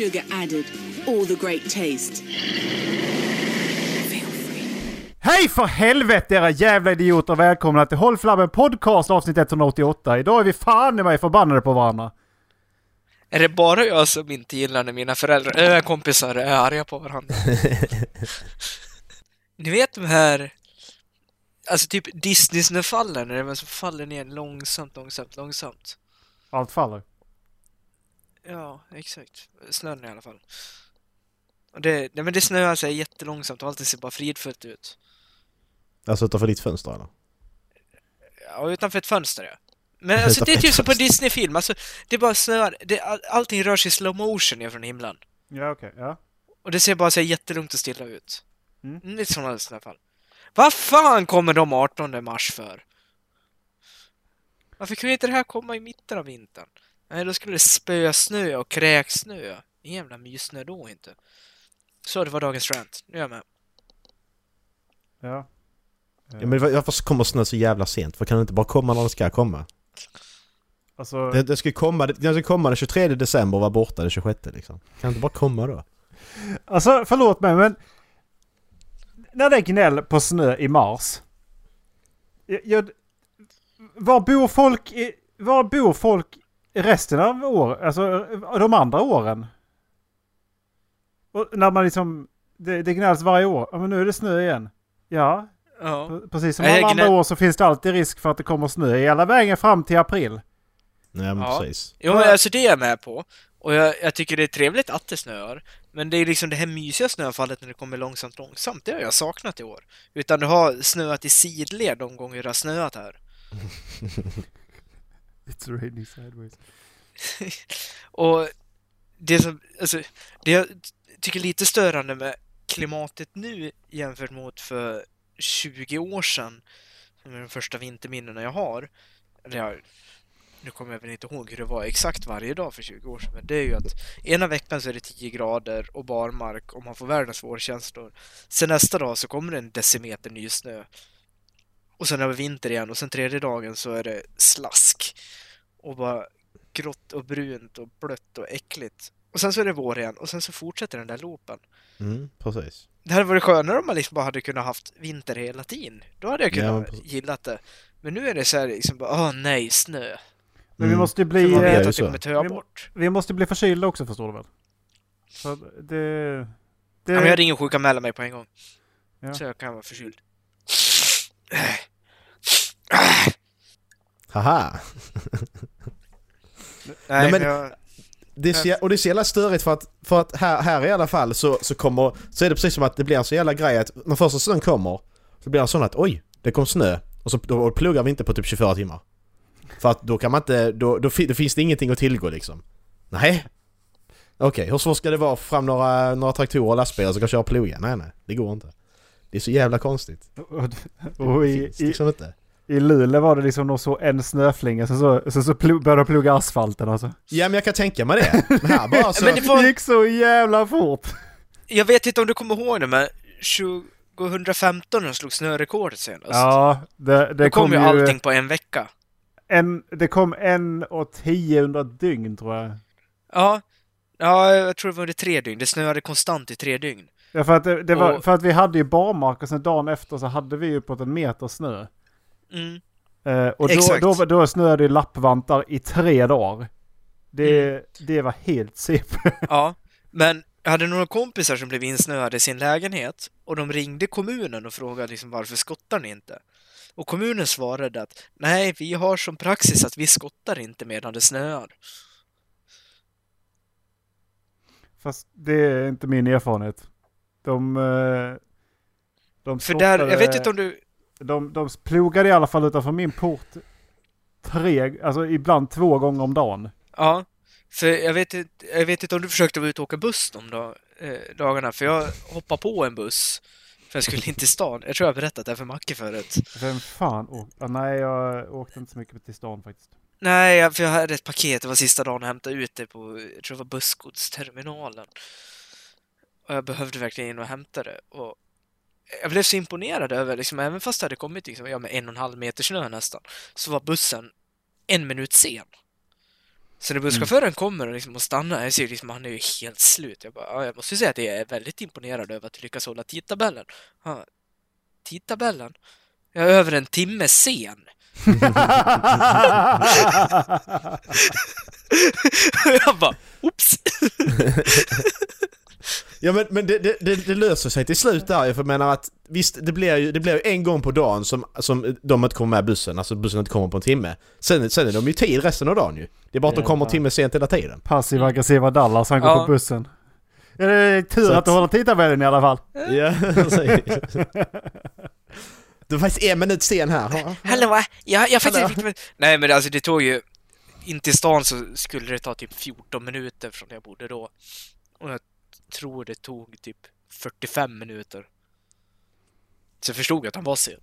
sugar added. All the great taste. Hej för helvete era jävla idioter! Välkomna till Håll Flabben Podcast avsnitt 188. Idag är vi fan i mig förbannade på varandra. Är det bara jag som inte gillar när mina föräldrar, äh, kompisar är arga på varandra? Ni vet de här, alltså typ Disney-snöfallen, när det som faller ner långsamt, långsamt, långsamt. Allt faller. Ja, exakt. Snön i alla fall. Och det, nej, men det snöar sig jättelångsamt och allting ser bara fridfullt ut. Alltså utanför ditt fönster eller? Ja, utanför ett fönster ja. Men alltså det är Utanför typ som på. Disney-film, alltså det bara snöar, det, all, allting rör sig i slow motion ner från himlen. Ja okej, ja. Och det ser bara så jättelugnt och stilla ut. Mm. Lite sådana i alla fall. Vad fan kommer de 18 mars för? Varför kunde inte det här komma i mitten av vintern? Nej, då skulle det spösnö och kräksnö. En jävla myssnö då inte. Så, det var dagens rant. Nu är jag med. ja. Ja, men varför kommer snö så jävla sent? För kan det inte bara komma när det ska komma? Alltså, Det, det ska komma, det ska komma den 23 december och vara borta den 26 liksom. Kan det inte bara komma då? alltså förlåt mig men... När det är gnäll på snö i mars. Jag, jag, var bor folk i... Var bor folk resten av året? Alltså de andra åren? Och när man liksom... Det, det gnälls varje år. Ja men nu är det snö igen. Ja, Ja. precis som alla andra år så finns det alltid risk för att det kommer snö hela vägen fram till april. Nej men Ja. precis. Jo, men alltså det är jag med på. Och jag, jag tycker det är trevligt att det snöar. Men det är liksom det här mysiga snöfallet när det kommer långsamt, långsamt. Det har jag saknat i år. Utan det har snöat i sidled de gånger det har snöat här. It's raining sideways. Och det som, alltså, det jag tycker är lite störande med klimatet nu jämfört mot för 20 år sedan, som är de första vinterminnena jag har, eller jag, nu kommer jag väl inte ihåg hur det var exakt varje dag för 20 år sedan, men det är ju att ena veckan så är det 10 grader och barmark och man får världens vårkänslor. Sen nästa dag så kommer det en decimeter ny snö. Och sen är det vinter igen och sen tredje dagen så är det slask. Och bara grått och brunt och blött och äckligt. Och sen så är det vår igen och sen så fortsätter den där loopen. Mm, precis. Det hade varit skönare om man liksom bara hade kunnat haft vinter hela tiden. Då hade jag Ja, kunnat precis. gillat det. Men nu är det så här liksom bara, åh nej, snö. Men vi Mm. måste ju För bli... man är vet att det kommer töa Vi bort. Vi måste bli förkylda också förstår du väl? Så det... det Ja, men jag ringer och sjukanmäler mig på en gång. Ja. Så jag kan vara förkyld. Haha! Nej, men- men jag... Det är så, och det är så jävla störigt för att, för att här, här i alla fall så, så kommer... Så är det precis som att det blir en så jävla grej att när första snön kommer så blir det sån att oj, det kom snö. Och så då pluggar vi inte på typ 24 timmar. För att då kan man inte... Då, då, då finns det ingenting att tillgå liksom. Nej. Okej, hur svårt ska det vara att få fram några, några traktorer och lastbilar som kan köra ploga? Nej, nej. Det går inte. Det är så jävla konstigt. Och, och Det finns liksom inte. I Luleå var det liksom nog så en snöflinga så, så, så, så började de plugga asfalten alltså. Ja men jag kan tänka mig det. Men här bara så... Men det var- gick så jävla fort! jag vet inte om du kommer ihåg det, men 2015 när de slog snörekordet senast. Ja, det, det Då kom kom ju allting på en vecka. en, det kom en och tio under ett dygn tror jag. Ja, ja, jag tror det var under tre dygn. Det snöade konstant i tre dygn. Ja, för att, det, det var, Och- för att vi hade ju barmark och sen dagen efter så hade vi ju på en meter snö. Mm. Eh, och då, då, då snöade det lappvantar i tre dagar. Det, Mm. det var helt CP. Ja, men jag hade några kompisar som blev insnöade i sin lägenhet och de ringde kommunen och frågade liksom varför skottar ni inte? Och kommunen svarade att nej, vi har som praxis att vi skottar inte medan det snöar. Fast det är inte min erfarenhet. De... eh, de För där, jag vet skottade- inte om du... De, de plogade i alla fall utanför min port tre, alltså ibland två gånger om dagen. Ja, för jag vet, inte, jag vet inte om du försökte vara ute och åka buss de dag, eh, dagarna, för jag hoppade på en buss för jag skulle in till stan. Jag tror jag har berättat det här för Macke förut. Vem fan åkte? Nej, jag åkte inte så mycket till stan faktiskt. Nej, för jag hade ett paket. Det var sista dagen jag hämtade ut det på, jag tror det var bussgodsterminalen. Och jag behövde verkligen in och hämta det. Och jag blev så imponerad över, liksom, även fast det hade kommit liksom, ja, med en och en halv meter snö nästan, så var bussen en minut sen. Så när busschauffören kommer och, liksom, och stannar, jag ser liksom, han är ju helt slut. Jag, bara, ja, jag måste säga att jag är väldigt imponerad över att du lyckas hålla tidtabellen. Ja, tidtabellen? Jag är över en timme sen. jag bara, oops! Ja men, men det, det, det, det löser sig till slut där för jag menar att visst det blir ju det blir ju en gång på dagen som, som de inte kommer med bussen, alltså bussen inte kommer på en timme. Sen, sen är de ju tid resten av dagen ju. Det är bara att de kommer en timme sent hela tiden. Passiv aggressiva Dallas, han går Ja. på bussen. Ja, det är tur Så att att- du håller tidtabellen i alla fall. Ja. Du var faktiskt en minut sen här. Hallå, jag, jag Hallå. faktiskt... Nej men alltså det tog ju... In till stan så skulle det ta typ 14 minuter från där jag bodde då. Och jag tror det tog typ 45 minuter. Så jag förstod att han var sen.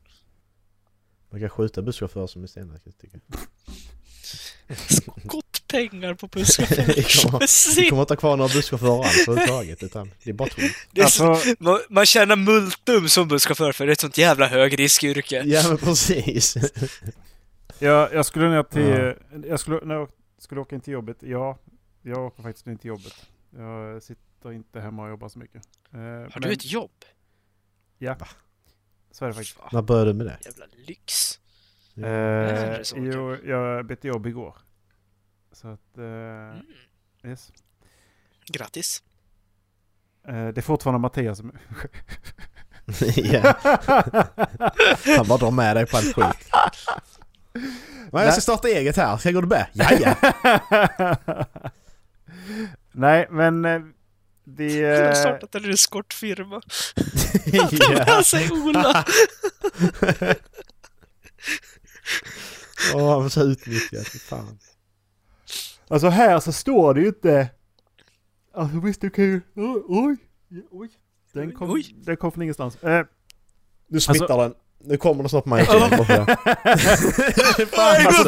Man kan skjuta busschaufförer som är sena kan jag tycka. Gott pengar på busschaufförer. vi kommer inte ha kvar några busschaufförer alls överhuvudtaget utan det är bara skit. Det är så, Alltså, man, man tjänar multum som busschaufför för det är ett sånt jävla högriskyrke. Ja men precis. jag, jag skulle ner till... Ja. Jag skulle, när jag skulle åka in till jobbet, ja. Jag åker faktiskt in till jobbet. Jag sitter inte hemma och jobbar så mycket. Eh, Har du ett jobb? Ja. Så är det faktiskt. När började du med det? jävla lyx. Eh, det jo, jag bytte jobb igår. Så att... Eh, Mm. yes. Grattis. Eh, det är fortfarande Mattias som... ja. Han bara drar med dig på allt skit. Men jag ska starta eget här, ska jag gå det med? Jaja! Nej, men... Det... Jag har startat en eskortfirma. Han säger Ola. Åh, han var så utnyttjad. Fan. Alltså här så står det ju inte... Alltså visst du kan ju... Oj! Oj! oj. Den kom, Oj. Den kom från ingenstans. Eh, Nu smittar Alltså- den. Nu kommer det snart på mig. Fan, Nej, alltså.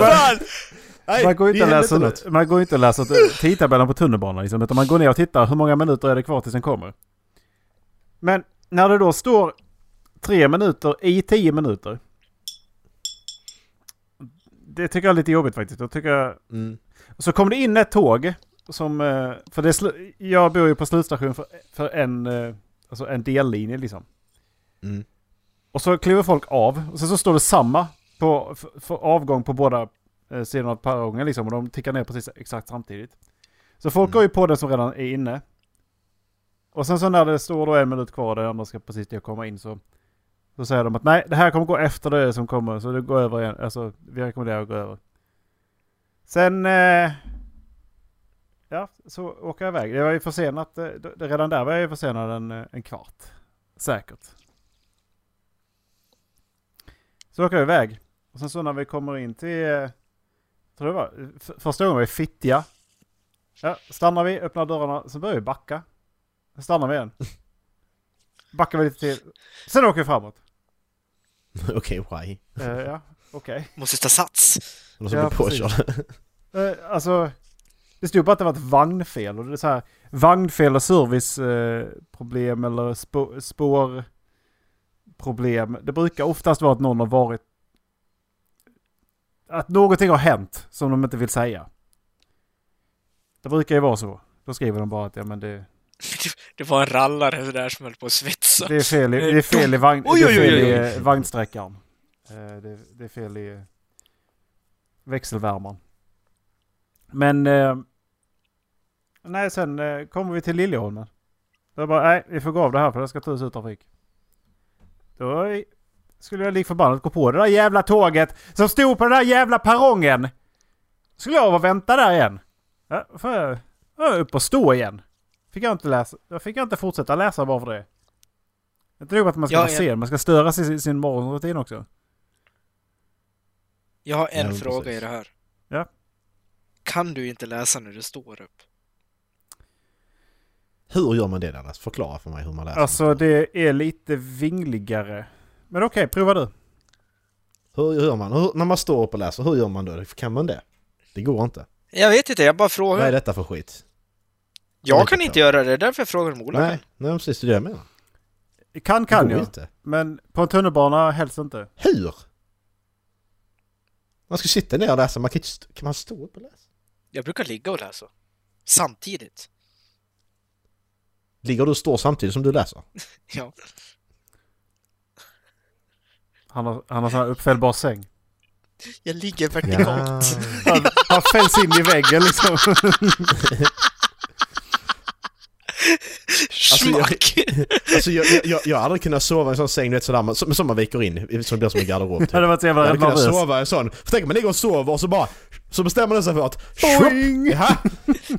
Nej, man går ju inte läser, något. man går inte och läser tidtabellen på tunnelbanan liksom, utan man går ner och tittar hur många minuter är det kvar tills den kommer. Men när det då står tre minuter i tio minuter. Det tycker jag är lite jobbigt faktiskt. Då tycker jag... Mm. Så kom det in ett tåg som... eh, För det slu- jag bor ju på slutstation för, för en, eh, alltså en dellinje liksom. Mm. Och så kliver folk av. Och sen så står det samma på, för, för avgång på båda eh, sidorna av perrongen liksom. Och de tickar ner precis exakt samtidigt. Så folk Mm. går ju på den som redan är inne. Och sen så när det står då en minut kvar och det andra ska precis det komma in så... Så säger de att nej, det här kommer gå efter det som kommer. Så det går över igen. Alltså, vi rekommenderar att gå över. Sen... Eh, ja, så åker jag iväg. Jag var ju försenat. eh, det- Redan där var jag ju försenad en, eh, en kvart. Säkert. Så åker jag iväg. Och sen så när vi kommer in till... eh, Tror det var... Första gången var vi Fittja. Ja, stannar vi, öppnar dörrarna, så börjar vi backa. Sen stannar vi igen. Backar vi lite till. Sen åker vi framåt. Okej, why? Eh, ja, okej. Måste ta sats. Och så Ja, blir påkörd. Eh, alltså, det stod bara att det var ett vagnfel. Och det är så här, vagnfel och serviceproblem eller spå, spårproblem. Det brukar oftast vara att någon har varit... Att någonting har hänt som de inte vill säga. Det brukar ju vara så. Då skriver de bara att ja, men det, Det var en rallare där som höll på att svetsa. det är fel i, det är fel i, vagn, Oj, det är oj, fel oj, i oj. eh, Det, det är fel i växelvärmaren. Men... Eh, nej, sen eh, kommer vi till Liljeholmen. Då bara, nej, vi får gå av det här för det ska ta ut trafik. Då skulle jag lik förbannat gå på det där jävla tåget som stod på den där jävla perrongen. Skulle jag och vänta där igen. Ja, får jag, upp och stå igen. Fick jag inte läsa, då fick jag inte fortsätta läsa bara för det. Jag tror att man ska Ja, vara jag- sen, man ska störa sig i sin, sin morgonrutin också. Jag har en Ja, fråga precis. i det här. Ja. Kan du inte läsa när du står upp? Hur gör man det Dallas? Förklara för mig hur man läser. Alltså det är lite vingligare. Men okej, prova du. Hur gör man? Hur, när man står upp och läser, hur gör man då? Kan man det? Det går inte. Jag vet inte, jag bara Vad är frågar. detta för skit? Jag kan inte. göra det, därför jag frågar om Ola Nej, nej precis det är det jag menar. Kan Det kan jag. inte. Men på en tunnelbana helst inte. Hur? Man ska sitta ner och läsa, man kan, inte kan man stå upp och läsa? Jag brukar ligga och läsa. Samtidigt. Ligger du och står samtidigt som du läser? Ja. Han har, han har sån här uppfällbar säng. Jag ligger vertikalt. Han, han fälls in i väggen liksom. Smack! Alltså jag, jag, jag, jag hade aldrig kunnat sova i en sån säng, du vet sådär, som, som man viker in, som blir som en garderob typ. Det hade varit så Jag hade kunnat nervös. sova i en sån. För tänk om man ligger och sover och så bara... Så bestämmer den sig för att... Boing! Jaha!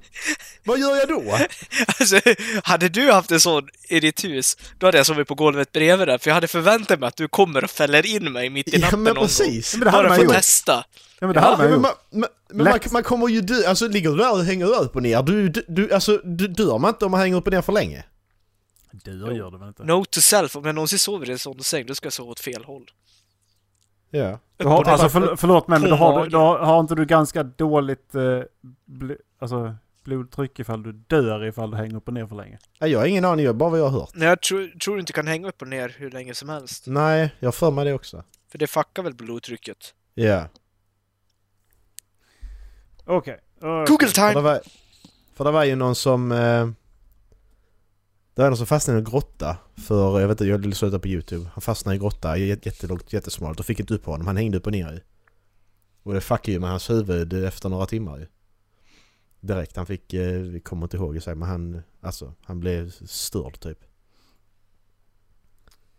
Vad gör jag då? Alltså, hade du haft en sån i ditt hus, då hade jag sovit på golvet bredvid där, för jag hade förväntat mig att du kommer och fäller in mig mitt i Ja natten men någon precis. Men det hade Bara man för att testa. Ja men det hade Ja, man men gjort. man, men, men man, man kommer ju dö, alltså ligger du där och hänger upp och ner, du, du, du alltså du, dör man inte om man hänger upp och ner för länge? Du gör det väl inte? Note to self, om jag någonsin sover i en sån säng, då ska jag sova åt fel håll. Ja. Du har, alltså för, förlåt mig, men då har, du, då har inte du ganska dåligt eh, bl, alltså, blodtryck ifall du dör ifall du hänger upp och ner för länge? Ja, Jag har ingen aning, jag bara vad jag har hört. Nej, jag tror, tror du inte kan hänga upp och ner hur länge som helst. Nej, jag har för mig det också. För det fuckar väl blodtrycket. Ja. Okej. Okay. Google För det time! var, för det var ju någon som... Eh, det var någon som fastnade i en grotta för, jag vet inte, jag ville sluta på Youtube. Han fastnade i en grotta, jät- jättelångt, jättesmalt och fick inte upp honom. Han hängde upp och ner i. Och det fuckade ju med hans huvud efter några timmar ju. Direkt, han fick, eh, vi kommer inte ihåg sig men han, alltså, han blev störd typ.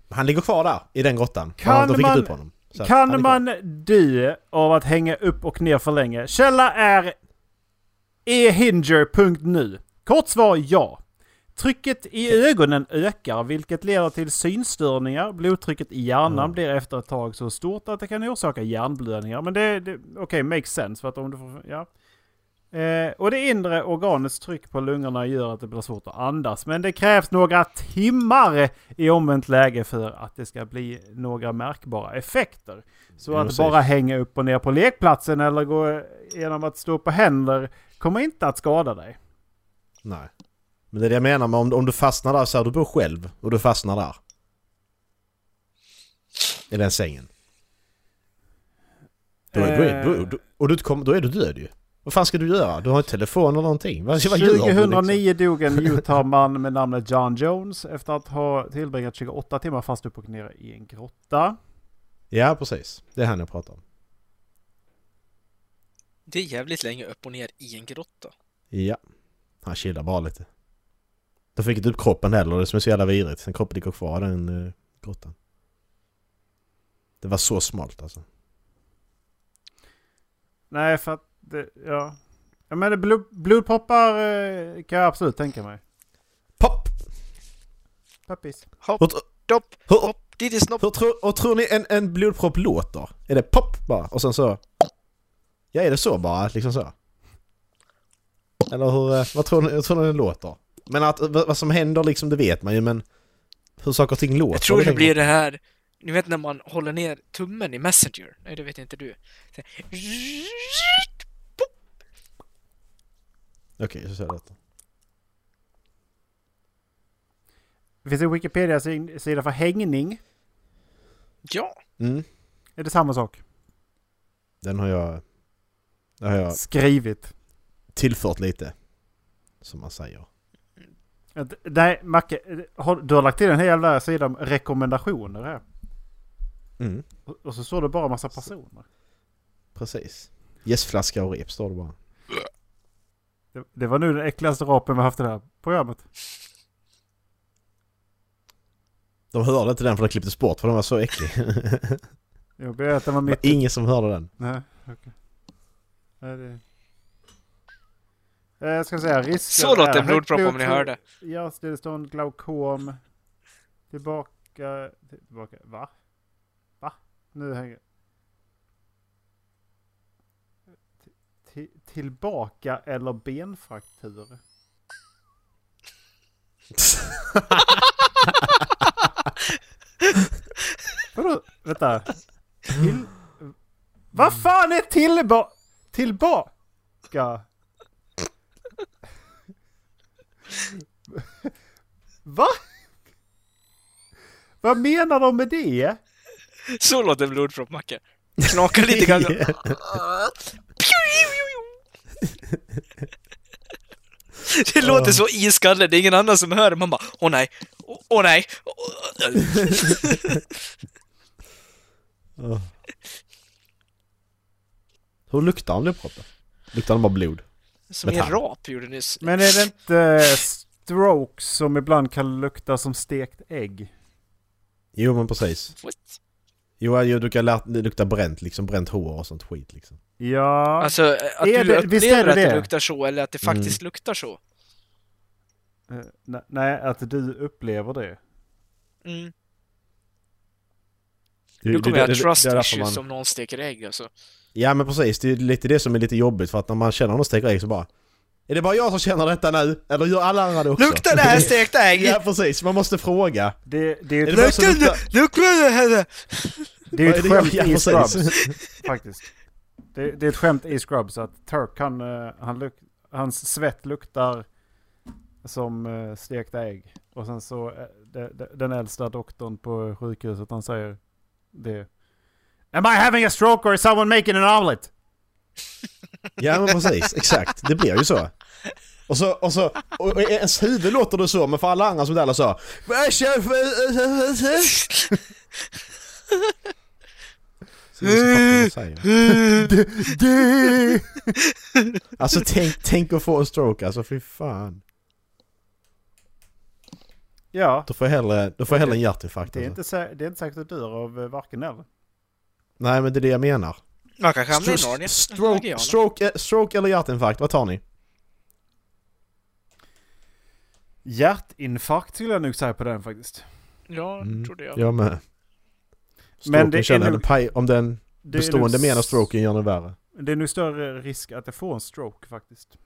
Han ligger kvar där, i den grottan. Kan de fick man- inte upp honom. Så Kan man dö av att hänga upp och ner för länge? Källa är ehinger.nu. Kort svar ja. Trycket i ögonen ökar vilket leder till synstörningar. Blodtrycket i hjärnan Mm. blir efter ett tag så stort att det kan orsaka hjärnblödningar. Men det, det okej, okay, makes sense. För att om du får, ja. Eh, och det inre organets tryck på lungorna gör att det blir svårt att andas. Men det krävs några timmar i omvänt läge för att det ska bli några märkbara effekter. Så att bara hänga upp och ner på lekplatsen eller gå genom att stå på händer kommer inte att skada dig. Nej. Men det är det jag menar med om, om du fastnar där så här, du bor själv och du fastnar där. I den sängen. Då, är- då, är, då, då, och du kommer, då är du död ju. Vad fan ska du göra? Du har inte telefon eller någonting. Vad, vad gör du liksom? 2009 dog en Utah-man med namnet John Jones efter att ha tillbringat 28 timmar fast upp och ner i en grotta. Ja, precis. Det är han jag pratar om. Det är jävligt länge upp och ner i en grotta. Ja. Han chillar bara lite. De fick inte upp kroppen heller, det som är så jävla vidrigt. Sen kroppen ligger kvar i den uh, grottan. Det var så smalt alltså. Nej, för att det, ja. Ja men det blod, blodproppar eh, kan jag absolut tänka mig. Pop! Peppis. Hopp, dopp, hopp, dit i snopp. hur, tror, och tror ni en, en blodpropp låter? Är det pop bara? Och sen så... Ja, är det så bara? Liksom så? Eller hur, eh, vad tror ni, hur tror ni den låter? Men att vad, som händer liksom, det vet man ju men... Hur saker och ting låter? Jag tror det blir det här, ni vet när man håller ner tummen i Messenger? Nej, det vet inte du. Okej, så ser det ut. Det finns en Wikipedia-sida för hängning. Ja, Mm, Är det samma sak? den har jag... Den har jag Skrivit. tillfört lite. Som man säger. Nej, Macke. Du har lagt till en hel jävla sida om rekommendationer här. Mm, Och så står det bara massa personer. precis. Gästflaska och rep står det bara. Det, det var nu den äckligaste rapen vi haft i det här programmet. De hörde inte den för de klipptes bort för den var så äcklig. Jag ber att den var Det var mitt... ingen som hörde den. Nej, okej. Nej, det... Eh, Jag ska säga risker så låter blodpropp om ni hörde. Hjärtstillestånd, glaukom. Tillbaka... Tillbaka... Va? Va? Nu hänger... Ti- tillbaka eller benfraktur? Vadå? Vänta. Till... Vad fan är tillba... Tillba... Va? Vad menar de med det? Så låter blodproppmacka. Knakar lite grann. Det låter så i skallen, det är ingen annan som hör det. Man bara, åh nej, åh, åh nej. Hur luktar en blodpropp då? Luktar den bara blod? Som en rap gjorde nyss. Men är det inte stroke som ibland kan lukta som stekt ägg? Jo men precis. What? Jo, jo du kan luktar bränt liksom, bränt hår och sånt skit liksom. Ja, Alltså, att Är du det- upplever det att det det? luktar så, eller att det faktiskt luktar så. Eh, ne- nej att du upplever det. Mm. Det- Nu kommer jag ha trust issues man- om någon steker ägg alltså. Ja men precis, det är lite det som är lite jobbigt för att när man känner någon steker ägg så bara Är det bara jag som känner detta nu? Eller gör alla andra det också? Luktar det här stekt ägg? Ja precis, man måste fråga. Det, det är Är ett, det Luktar luktar... Luktar det här? det är Vad ett skämt i. Scrubs. Faktiskt. Det, det är ett skämt i Scrubs att Turk han, eh, han luk, hans svett luktar som eh, stekta ägg. Och sen så eh, de, de, den äldsta doktorn på sjukhuset han säger det. Am I having a stroke or is someone making an omelet? Ja men precis, exakt. Det blir ju så. Och så, och så, och i ens huvud låter det så, men för alla andra som fucking säger. Alltså tänk, tänk att få en stroke alltså, fy fan. Ja, Då får jag hellre, då får jag hellre en hjärtinfarkt det är, alltså. inte, det är inte säkert att du dör av eh, varken eller. Nej men det är det jag menar. Man kanske hamnar i Stro- Narnia. Stroke, stroke, eh, stroke eller hjärtinfarkt, vad tar ni? Hjärtinfarkt skulle jag nog säga på den faktiskt. Ja, Mm. trodde jag. Jag med. Men Stroken det är känner jag, nog- paj- om den Det är bestående menar stroken gör det värre. Det är nog större risk att jag får en stroke faktiskt.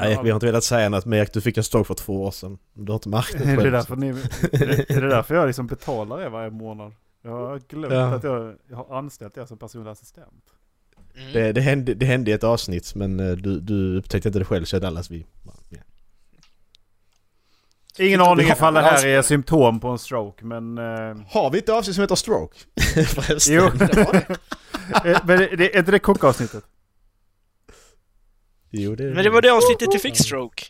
Nej, Ja. vi har inte velat säga något mer. Du fick en stroke för två år sedan. Du har inte märkt det Är det, själv. därför ni, är det, är det därför jag liksom betalar er varje månad? Jag har glömt Ja. att jag, jag har anställt er som personlig assistent. Mm. Det, det, hände, det hände i ett avsnitt men eh, du, du upptäckte inte det själv så Dallas vi... Ja. Ingen aning ifall det här är symptom på en stroke men... Eh, Har vi ett avsnitt som heter stroke? Jo. Eh, men det, det, är inte det kockavsnittet? Jo, det Men det var det avsnittet du fick stroke.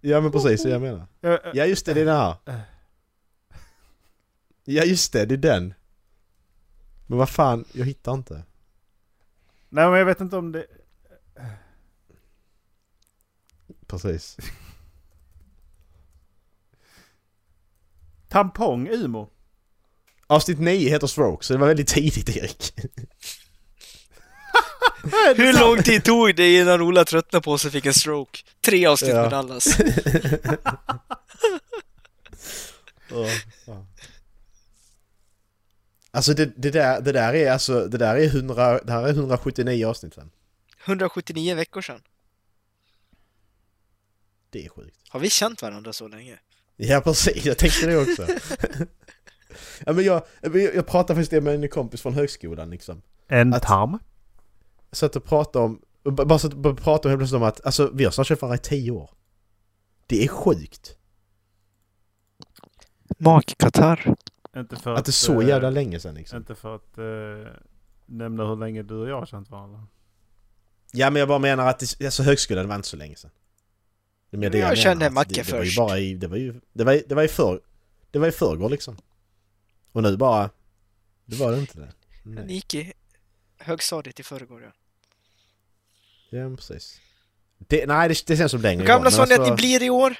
Ja men precis, det jag menar. Ja just det, det är den här. Ja just det, det är den. Men vad fan, jag hittar inte. Nej men jag vet inte om det... Precis. Tampong, Umo. Avsnitt 9 heter stroke, så det var väldigt tidigt Erik. Hur lång tid tog det innan Ola tröttnade på oss och fick en stroke? Tre avsnitt Ja. med Dallas. Alltså det, det, där, det där är alltså, det där är 100, det här är 179 avsnitt sen. 179 veckor sedan. Det är sjukt. Har vi känt varandra så länge? Ja precis, jag tänkte det också. ja, men jag, jag, pratade faktiskt med en kompis från högskolan liksom. En Att- tarm? Satt och pratade om, bara satt och pratade helt plötsligt om att alltså vi har snart känt varandra i 10 år. Det är sjukt. Magkatarr. Inte för Att det är så eh, jävla länge sedan liksom. Inte för att eh, nämna hur länge du och jag har känt varandra. Ja men jag bara menar att det, alltså högskolan var inte så länge sedan. Det Jag menar, kände att Macke det, det var ju först. bara i, det var ju, det var, det var i för, det var i förrgår liksom. Och nu bara, det var det inte det. Ni gick i högstadiet i förrgår ja. Ja precis. Det, nej det, det känns som längre gamla sa ni att ni alltså, blir i år?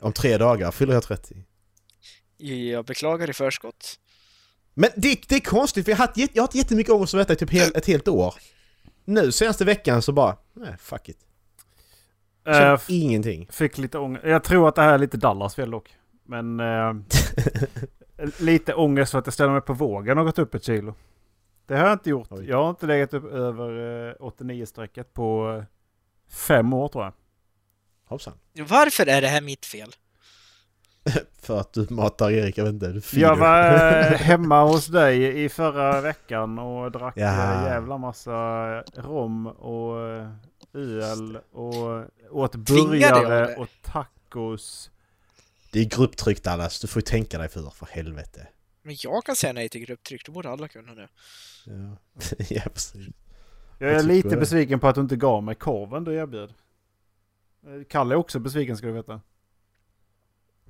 Om tre dagar fyller jag 30. Jag beklagar i förskott. Men det, det är konstigt för jag har haft, jag har haft jättemycket ångest över detta i typ hel, ett helt år. Nu senaste veckan så bara, nej fuck it. F- ingenting. fick lite ångest. Jag tror att det här är lite Dallas fel dock. Men eh, lite ångest för att jag ställer mig på vågen och gått upp ett kilo. Det har jag inte gjort. Oj. Jag har inte legat upp över eh, 89-strecket på eh, fem år tror jag. Hoppsan. Varför är det här mitt fel? För att du matar Erik, jag vet inte. Du feeder. Jag var eh, hemma hos dig i förra veckan och drack Jaha. en jävla massa rom och eh, öl och åt burgare och tacos. Det är grupptryck Dallas, du får ju tänka dig för, för helvete. Men jag kan säga nej till grupptryck, då borde alla kunna det. Ja, ja precis. Jag är lite det. besviken på att du inte gav mig korven du erbjöd. Eh, Kalle är också besviken ska du veta.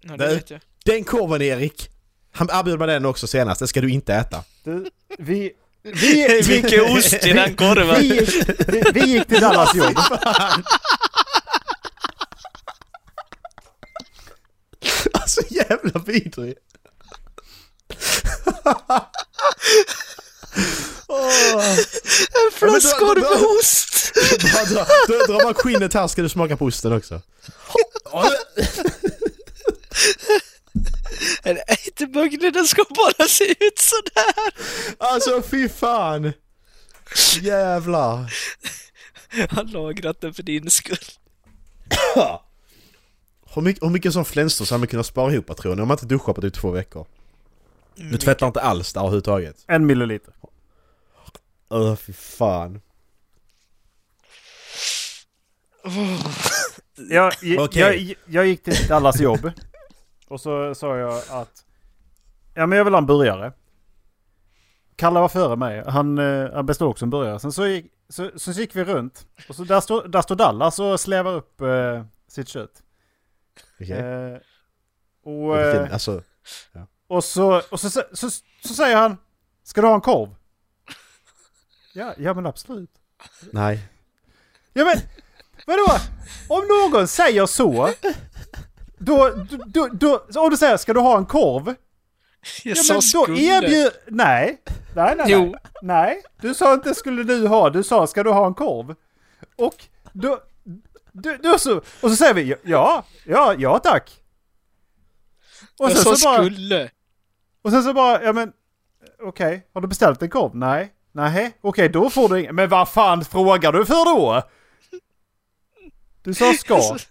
Ja, det Nej. vet jag. Den korven Erik! Han erbjöd mig den också senast, den ska du inte äta. Du, vi, vi, Mycket ost i den korven! vi, gick, vi, vi gick till Dallas jobb. Alltså jävla vidrig! Åh. En flaskkorv då- med då- ost! Dra, man skinnet här ska du smaka på osten också. Nej, inte böggen, den ska bara se ut sådär! Alltså fy fan! Jävlar! har lagrat den för din skull. Hur mycket, hur mycket som flänstors hade man kunnat spara ihop tror ni? Om man inte duschar på typ två veckor. Du tvättar inte alls där överhuvudtaget. En milliliter. Öh fy fan. Jag, jag, Okej. jag, jag gick till Dallas jobb. Och så sa jag att... Ja men jag vill ha en burgare. Kalle var före mig. Han, eh, han beställde också en burgare. Sen så gick, så, så gick vi runt. Och så där står, där står Dallas och slevar upp eh, sitt kött. Okej. Eh, och, vilken- eh, Alltså, och, så, och så, så, så, så säger han Ska du ha en korv? Ja, ja men absolut. nej. Ja men, vadå? Om någon säger så, då, då, då, då om du säger ska du ha en korv? Jag Ja sa men då skulle. erbjud... Nej. Nej, nej, Jo. nej. Nej, du sa inte skulle du ha, du sa ska du ha en korv? Och då, då, då så, och så säger vi ja, ja, ja tack. Och Jag sen sa så bara, skulle. Och sen så bara, ja men okej, har du beställt en korv? Nej. Nej, okej då får du ingen. Men vad fan frågar du för då? Du sa ska. Jag sa-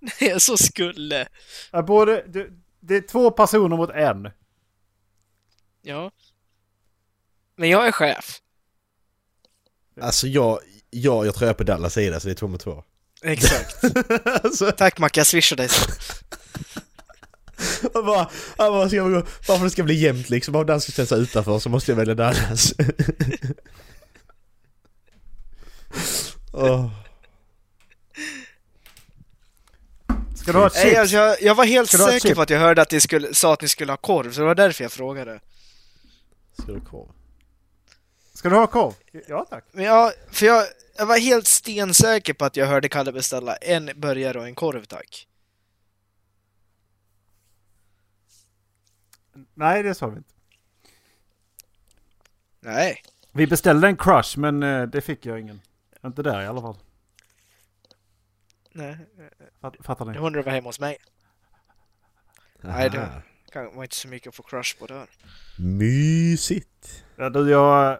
Nej, jag sa skulle. Ja, både, det, det är två personer mot en. Ja. Men jag är chef. Alltså jag, jag, jag tror jag är på Dallas sida så det är två mot två. Exakt. alltså, Tack Mac, jag swishar dig jag bara, jag bara, ska jag gå, bara för att det ska bli jämnt liksom, om ska ställa sig utanför så måste jag välja Dallas. Åh. Ska du ha chips? Nej, alltså, jag, jag var helt Ska du ha säker chip? på att jag hörde att ni skulle, sa att ni skulle ha korv, så det var därför jag frågade. Ska du ha korv? Ska du ha korv? Ja tack. Men jag, för jag, jag var helt stensäker på att jag hörde Kalle beställa en burgare och en korv, tack. Nej, det sa vi inte. Nej. Vi beställde en crush, men eh, det fick jag ingen. Inte där i alla fall. Nej, Fatt, fattar jag ni? undrar vad hemma hos mig. Nej, det- Aha. Var inte så mycket att få crush på där. Mysigt. Ja, du, jag,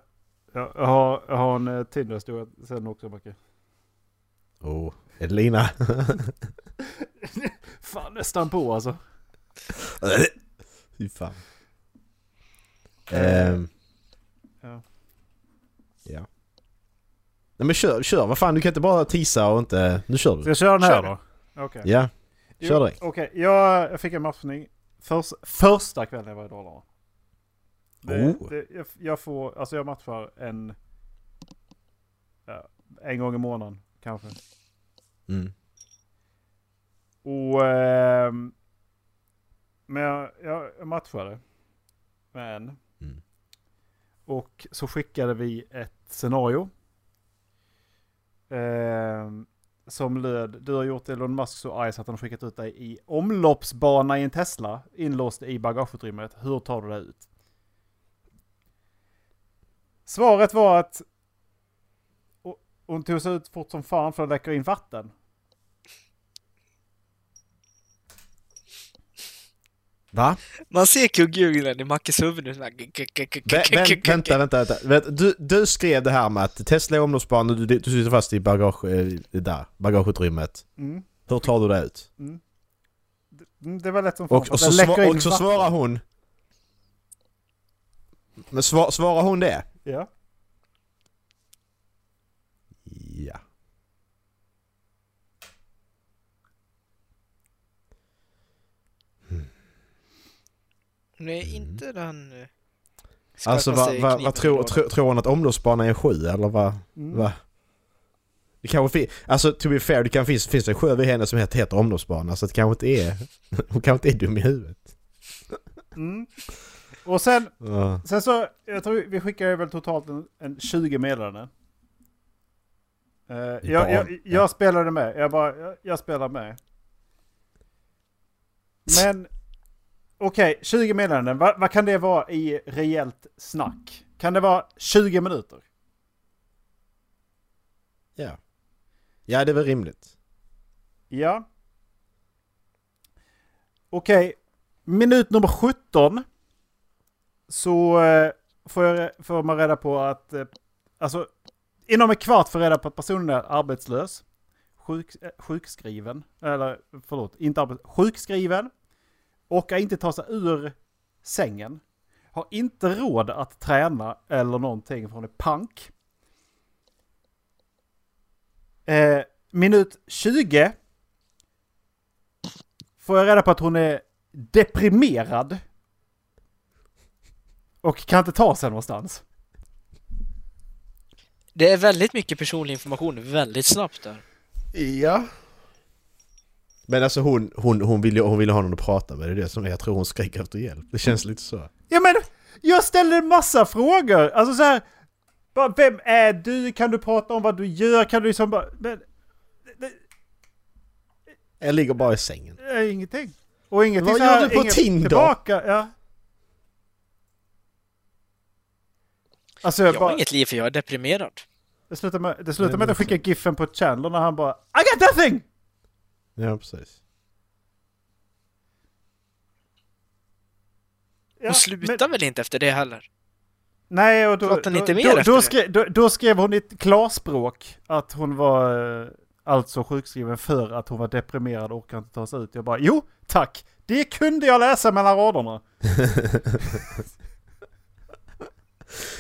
jag, jag, har, jag har en uh, Tinder-historia sen också, Macke. Oh, Edelina. Fan, nästan på alltså. Fy fan. Ehm, Ja. ja. Nej men kör, kör. Vad fan, du kan inte bara tisa och inte... Nu kör Ska du. jag köra den här Kör. då? Okej. Ja, Jo, kör direkt. Okej, jag, jag fick en matchning förs, första kvällen jag var i Dalarna. Det, Oh. det, jag, jag får, alltså jag matchar en... Ja, en gång i månaden kanske. Mm. Och... ehm, men jag, jag, matchade med en. Mm. Och så skickade vi ett scenario. ehm, som löd, du har gjort Elon Musk så arg så att han har skickat ut dig i omloppsbana i en Tesla, inlåst i bagageutrymmet. Hur tar du dig ut? Svaret var att hon tog sig ut fort som fan för att läcka in vatten. Va? Man ser kugghjulen i Mackes huvud nu. vänta, vänta, vänta. Du, du skrev det här med att Tesla är omloppsbana, du, du sitter fast i bagage, eh, där, bagageutrymmet. Mm. Hur tar du dig ut? Mm. Mm, Det var lätt som fan. Och, och, så, sva, och så svarar hon... Men svar, svarar hon det? Ja. Nej, inte den... eh, Alltså vad, vad i tror, lådan. tror, tror hon att omloppsbanan är en sjö eller vad? Mm. Va? Det kanske finns, alltså to be fair, det kan finns, finns en sjö vid henne som heter, heter omloppsbana så det kanske inte är, hon kanske inte är dum i huvudet. Mm. Och sen, Ja. sen så, jag tror vi skickade väl totalt en, en 20 meddelanden. Uh, jag, jag, jag ja. spelade med, jag bara, jag, jag spelar med. Men, okej, 20 meddelanden, vad, vad kan det vara i rejält snack? Kan det vara 20 minuter? ja. Ja, det är väl rimligt. Ja. Okej, minut nummer 17 så eh, får, jag, får man reda på att, eh, alltså inom en kvart får jag reda på att personen är arbetslös, sjuk, eh, sjukskriven, eller förlåt, inte arbetslös, sjukskriven, orkar inte ta sig ur sängen, har inte råd att träna eller någonting för hon är pank. Eh, minut 20 får jag reda på att hon är deprimerad. Och kan inte ta sig någonstans. Det är väldigt mycket personlig information väldigt snabbt där. Ja. Men alltså hon, hon, hon vill ju hon vill ju ha någon att prata med, det är det som jag tror hon skriker efter hjälp. Det känns lite så. Ja men, jag ställde en massa frågor. Alltså så här, bara, vem är du? Kan du prata om vad du gör? Kan du liksom bara... Men, Jag ligger bara i sängen. det är ingenting. Och ingenting Vad så här, gör du på inget Tinder? Tillbaka, ja. Alltså jag Jag bara... har inget liv för jag är deprimerad. Det slutar med, det slutar med att jag skickar giffen på Chandler när han bara I got nothing! Ja, precis. Ja, Hon slutar väl inte efter det heller? Nej, och då, då, inte mer då, då, skrev, då, då skrev hon i ett klarspråk att hon var eh, alltså sjukskriven för att hon var deprimerad och orkade inte ta sig ut. Jag bara, jo, tack! Det kunde jag läsa mellan raderna.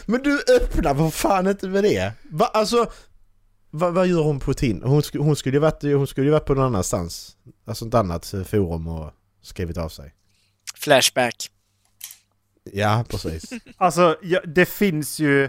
Men du öppnar vad fan inte med det? Va, alltså, va, vad gör hon på Tinder? Hon, sk- hon skulle ju varit, hon skulle ju varit på någon annanstans. Alltså ett annat eh, forum och skrivit av sig. Flashback. Ja, precis. Alltså, ja, det finns ju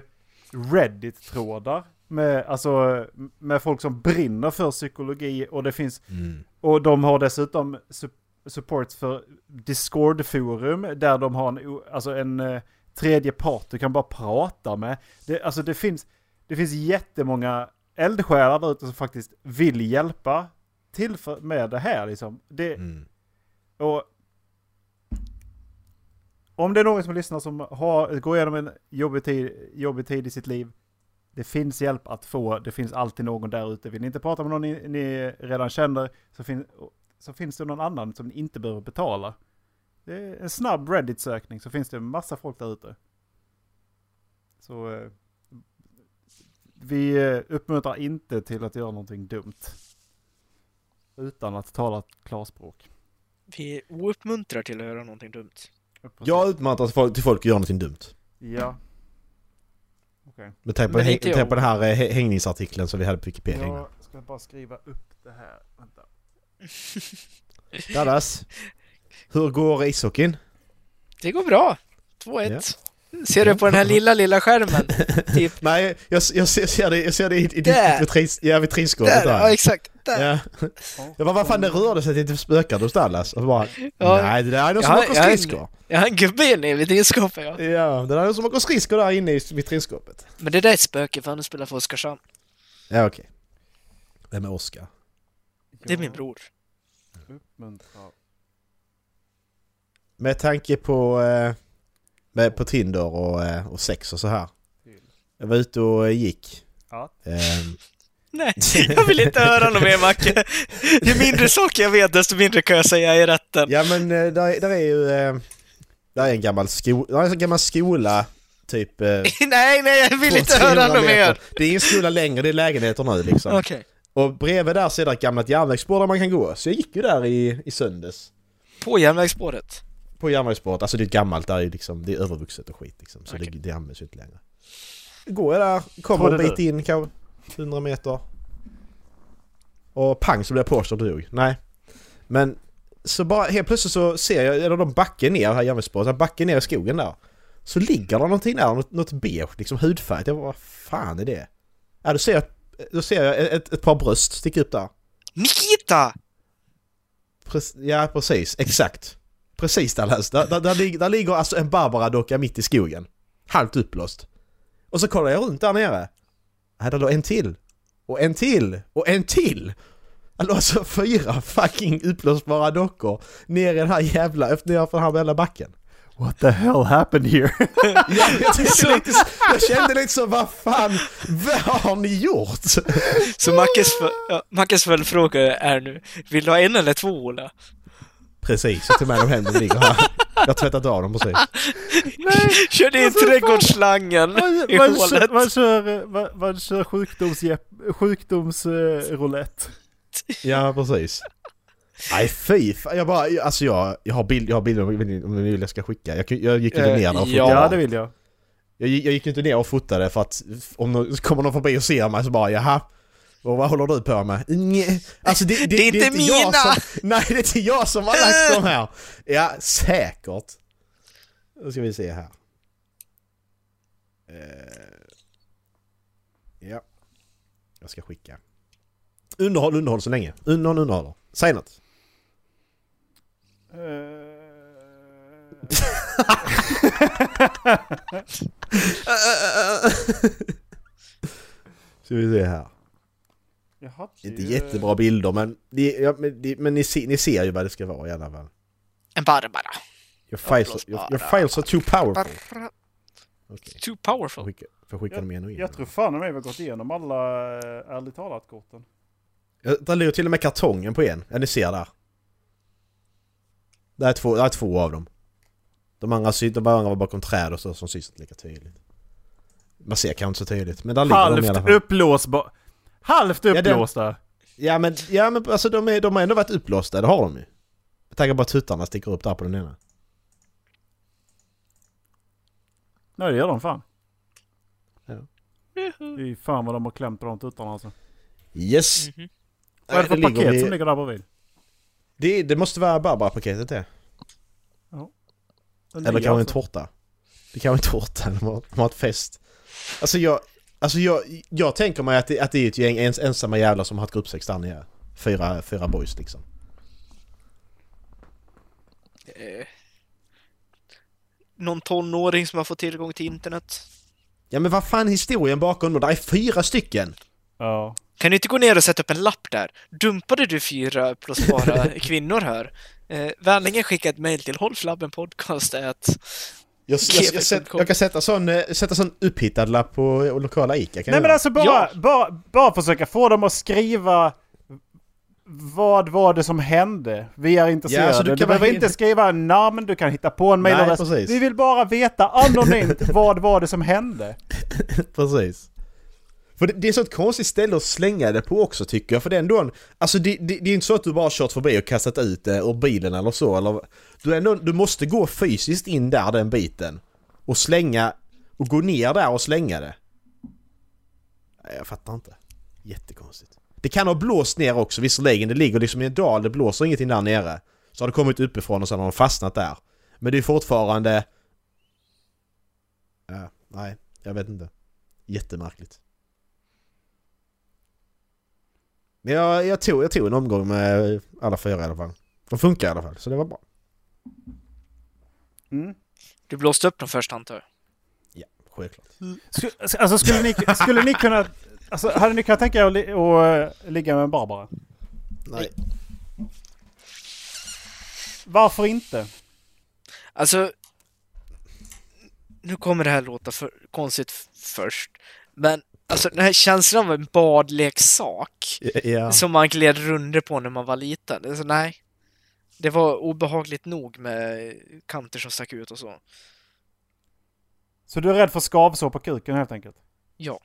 Reddit-trådar med, alltså, med folk som brinner för psykologi och det finns Mm. Och de har dessutom su- support för Discord-forum där de har en, alltså en eh, tredje part du kan bara prata med. Det, alltså det finns, det finns jättemånga eldsjälar där ute som faktiskt vill hjälpa till för, med det här liksom. Det, Mm. och om det är någon som lyssnar som har, går igenom en jobbig tid, jobbig tid i sitt liv. Det finns hjälp att få. Det finns alltid någon där ute. Vill ni inte prata med någon ni, ni redan känner så, fin, så finns det någon annan som ni inte behöver betala. Det är en snabb Reddit-sökning så finns det en massa folk där ute. Så eh, vi uppmuntrar inte till att göra någonting dumt. Utan att tala klarspråk. Vi ouppmuntrar till att göra någonting dumt. Jag utmanar till folk, att göra någonting dumt. Ja. Okej. Med tanke på, Men häng, tanke på jag. den här eh, hä- hängningsartikeln som vi hade på Wikipedia. Jag ska bara skriva upp det här. Vänta. Dallas, hur går ishockeyn? Det går bra. 2-1. Ser du på den här lilla, lilla skärmen? Typ Nej, jag, jag, ser, ser det, jag ser det i, i, vitrin, ja, vitrinskåpet där, där. ja exakt. Där. Ja. Jag bara, vad fan det rörde sig till spökade hos Dallas. Och bara, Ja. nej det där är någon som Ja, åker skridskor. Jag har en gubbe inne i vitrinskåpet ja. Ja, det där är någon som åker skridskor där inne i vitrinskåpet. Men det där är ett spöke för han spelar för Oskarshamn. Ja, okej. Vem är Oskar? Det är min bror. Uppmuntra. Med tanke på, eh, med, på Tinder och, eh, och sex och så här. Jag var ute och eh, gick. att Ehm, Nej, jag vill inte höra något mer Macke. Ju mindre saker jag vet, desto mindre kan jag säga i rätten. ja men eh, där, där är ju... Där är en gammal, sko, där är en gammal skola, typ... Nej, nej, jag vill inte 200 höra något mer. Det är ingen skola längre, det är lägenheter nu liksom. Okej. Och bredvid där så är det ett gammalt järnvägsspår där man kan gå. Så jag gick ju där i, i söndags. På järnvägsspåret. På järnvägsspåret, alltså det är gammalt, där är liksom, det är övervuxet och skit liksom. Så Okej. det, det används ju inte längre. Går jag där, kommer en du bit in kanske 100 meter. Och pang så blir jag påkörd och dog. Nej. Men så bara helt plötsligt så ser jag, eller de backar ner här järnvägsspåret, så backar ner i skogen där. Så ligger det någonting där, något, något beige, liksom hudfärgat. Jag bara, vad fan är det? Ja, då ser jag, då ser jag ett, ett par bröst sticka upp där. Nikita! Prec- ja, precis. Exakt. Precis Dallas. Där, där, där, lig- där ligger alltså en Barbara-docka mitt i skogen. Halvt uppblåst. Och så kollar jag runt där nere. Här där låg en till. Och en till. Och en till! Det låg alltså fyra fucking uppblåsbara dockor ner i den här jävla, efter den här jävla backen. What the hell happened here? Ja, jag, tänkte lite, jag kände lite så, vad fan, vad har ni gjort? Så Mackes, för, ja, Mackes följdfråga är nu, vill du ha en eller två Ola? Precis, jag tog med dem hem, de ligger här. Jag har tvättat av dem precis. Körde in Alltså, trädgårdsslangen Man, i man, hålet. kör, man kör, man, man kör. Sjukdoms, roulette. Ja, precis. Nej fy jag bara, alltså jag, jag har bild, jag har bilder om ni- vill jag ska skicka. Jag, jag gick inte Eh, ner och fotade. Ja, det vill jag. Jag, jag gick inte ner och fotade för att om någon, kommer någon förbi och ser mig så bara jaha. Och vad håller du på med? Nj, Alltså det, det, Det är inte jag mina! som, Nej det är inte jag som har lagt dem här! Ja, säkert. Då ska vi se här. Eh, ja. Jag ska skicka. Underhåll, underhåll så länge. Underhåll, underhåller. Säg något. Ska vi se här. Jaha, Inte jättebra bilder men, det, ja, men, det, men ni, ser, ni ser ju vad det ska vara i alla fall. En Barbara. Your files, your, your files are too powerful. Okej, Too får powerful. skicka, får skicka dem igen och igen. Jag tror fan mig vi har gått igenom alla äh, ärligt talat-korten. Där ligger till och med kartongen på en. Ja, ni ser där. Det är två, det är två av dem. De andra, de andra var bakom träd och så som syns inte lika tydligt. Man ser kanske inte så tydligt, men där ligger de i alla Halvt fall. uppblåsbar. Halvt uppblåsta. Ja men, ja, men alltså de, är, de har ändå varit upplåsta, det har de ju. Jag tänker bara tuttarna sticker upp där på den ena. Nej, det gör de fan. Ja. Fy fan vad de har klämt på de tuttarna alltså. Yes! Mhm. Vad är det för ligger paket vid- som ligger där bredvid? Det, det måste vara Barbara-paketet det. Den Eller kanske en alltså- tårta. Det kan vara en tårta, de har, de har ett fest. Alltså jag, alltså jag, jag tänker mig att det, att det är ett gäng ens, ensamma jävlar som har haft gruppsex där nere. Fyra, fyra boys liksom. Eh, någon tonåring som har fått tillgång till internet. Ja men vad fan är historien bakom då? Det är fyra stycken! Ja. Kan du inte gå ner och sätta upp en lapp där? Dumpade du fyra plus bara kvinnor här? Eh, vänligen skicka ett mejl till hållflabbenpodcast Jag, jag, jag, sätt, jag kan sätta sån, eh, sätta sån upphittad lapp på eh, lokala ICA kan Nej men göra. alltså bara, Ja. bara, bara försöka få dem att skriva vad var det som hände? Vi är intresserade. alltså, du du kan behöver inte skriva namn, du kan hitta på en precis. Vi vill bara veta anonymt vad var det som hände. Precis. För det, det är så ett konstigt ställe att slänga det på också tycker jag. För det är ändå en, Alltså det, det, det är inte så att du bara kört förbi och kastat ut det ur bilen eller så. Eller, du, är ändå, du måste gå fysiskt in där den biten. Och slänga... Och gå ner där och slänga det. Nej, jag fattar inte. Jättekonstigt. Det kan ha blåst ner också visserligen. Det ligger liksom i en dal, det blåser ingenting där nere. Så har det kommit uppifrån och sen har de fastnat där. Men det är fortfarande... Ja, nej, jag vet inte. Jättemärkligt. Men jag, jag, tog, jag tog en omgång med alla fyra i alla fall. De funkar i alla fall, så det var bra. Mm. Du blåste upp dem först antar jag? Ja, självklart. Sk- Alltså skulle ni, skulle ni kunna... Alltså hade ni kunnat tänka er att li- att, eh, ligga med en Barbara? Nej. Varför inte? Alltså... Nu kommer det här låta för konstigt först. Men alltså den här känslan av en badleksak Ja. som man gled runt på när man var liten. Alltså, nej. Det var obehagligt nog med kanter som stack ut och så. Så du är rädd för skavsår på kuken helt enkelt? Ja.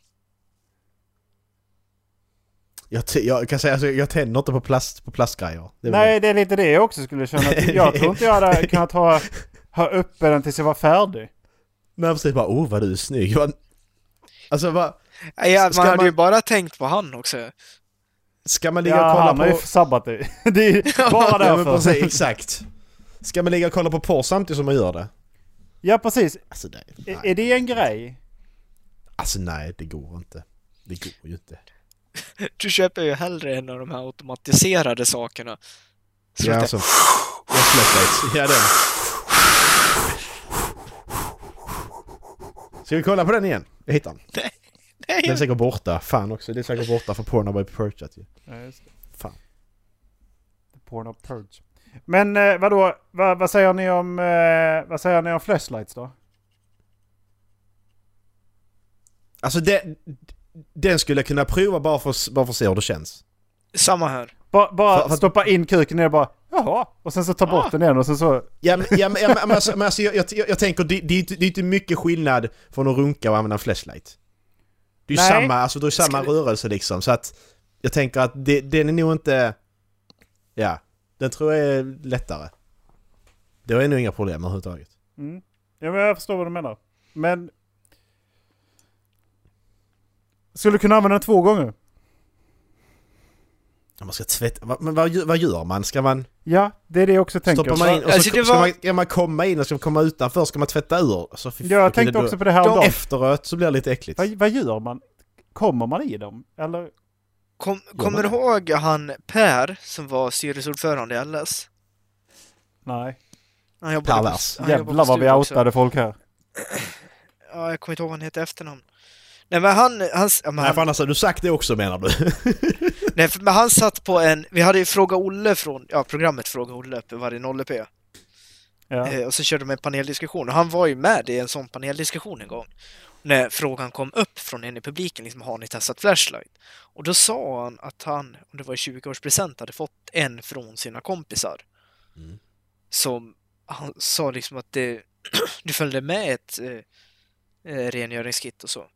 Jag, jag kan säga alltså, jag tänder inte på, plast, på plastgrejer. Det Nej, det är lite det jag också skulle känna. Jag tror inte jag hade kunnat ha, ha uppe den tills jag var färdig. Nej precis bara oh vad du är snygg. Alltså vad... Nej, ja, Ska man hade man- ju bara tänkt på han också. Ska man ligga och Ja, kolla han har ju på... sabbat det. Det är bara Ja därför. precis, exakt. Ska man ligga och kolla på porr samtidigt som man gör det? Ja, precis. Alltså nej. Är, nej. är det en grej? Alltså nej, det går inte. Det går ju inte. Du köper ju hellre en av de här automatiserade sakerna. Så Ja, alltså, jag släpper Ja, den. Ska vi kolla på den igen? Jag hittar den. Den är säkert borta. Fan också, det är säkert borta för Pornhub by Purchase ju. Ja, just det. Fan. The porn of purge. Men eh, vadå, vad, vad säger ni om, eh, vad säger ni om flashlights då? Alltså den, den skulle jag kunna prova bara för, bara för att se hur det känns. samma här. Ba, bara För- för- stoppa in kuken ner och bara jaha, och sen så ta bort Ah. den igen och sen så... Ja men, ja, men, ja, men, alltså, men alltså, jag, jag, jag tänker det, det, är inte- det är inte mycket skillnad från att runka och använda en flashlight. Det är ju samma, alltså det är samma Ska rörelse liksom så att jag tänker att det, den är nog inte... Ja, den tror jag är lättare. Det är nog inga problem överhuvudtaget. Mm. Ja men jag förstår vad du menar. Men... Skulle du kunna använda den två gånger? Man ska tvätta, vad- men vad, gör- vad gör man? Ska man... Ja, det är det jag också tänker. Stoppar man in och så Alltså, det ska var- man, ska man komma in och ska man komma utanför ska man tvätta ur? Alltså, fy Jag tänkte också på det här dagen. Efteråt så blir det lite äckligt. Vad, vad gör man? Kommer man i dem? Eller? Kom, kommer du ihåg han Per som var styrelseordförande i LS? Nej. Han Pervers. Jävlar vad vi outade folk här. Ja, jag kommer inte ihåg vad han heter efternamn. Nej men han, han, ja, men Nej han, för annars har du sagt det också menar du? nej, för- men han satt på en, vi hade ju Fråga Olle från, ja programmet Fråga Olle på varje 0P. Ja. Eh, och så körde de en paneldiskussion och han var ju med i en sån paneldiskussion en gång. När frågan kom upp från en i publiken, liksom har ni testat Flashlight? Och då sa han att han, om det var i 20-årspresent, hade fått en från sina kompisar. Mm. Som han sa liksom att det, det följde med ett eh, eh, rengöringskit och så.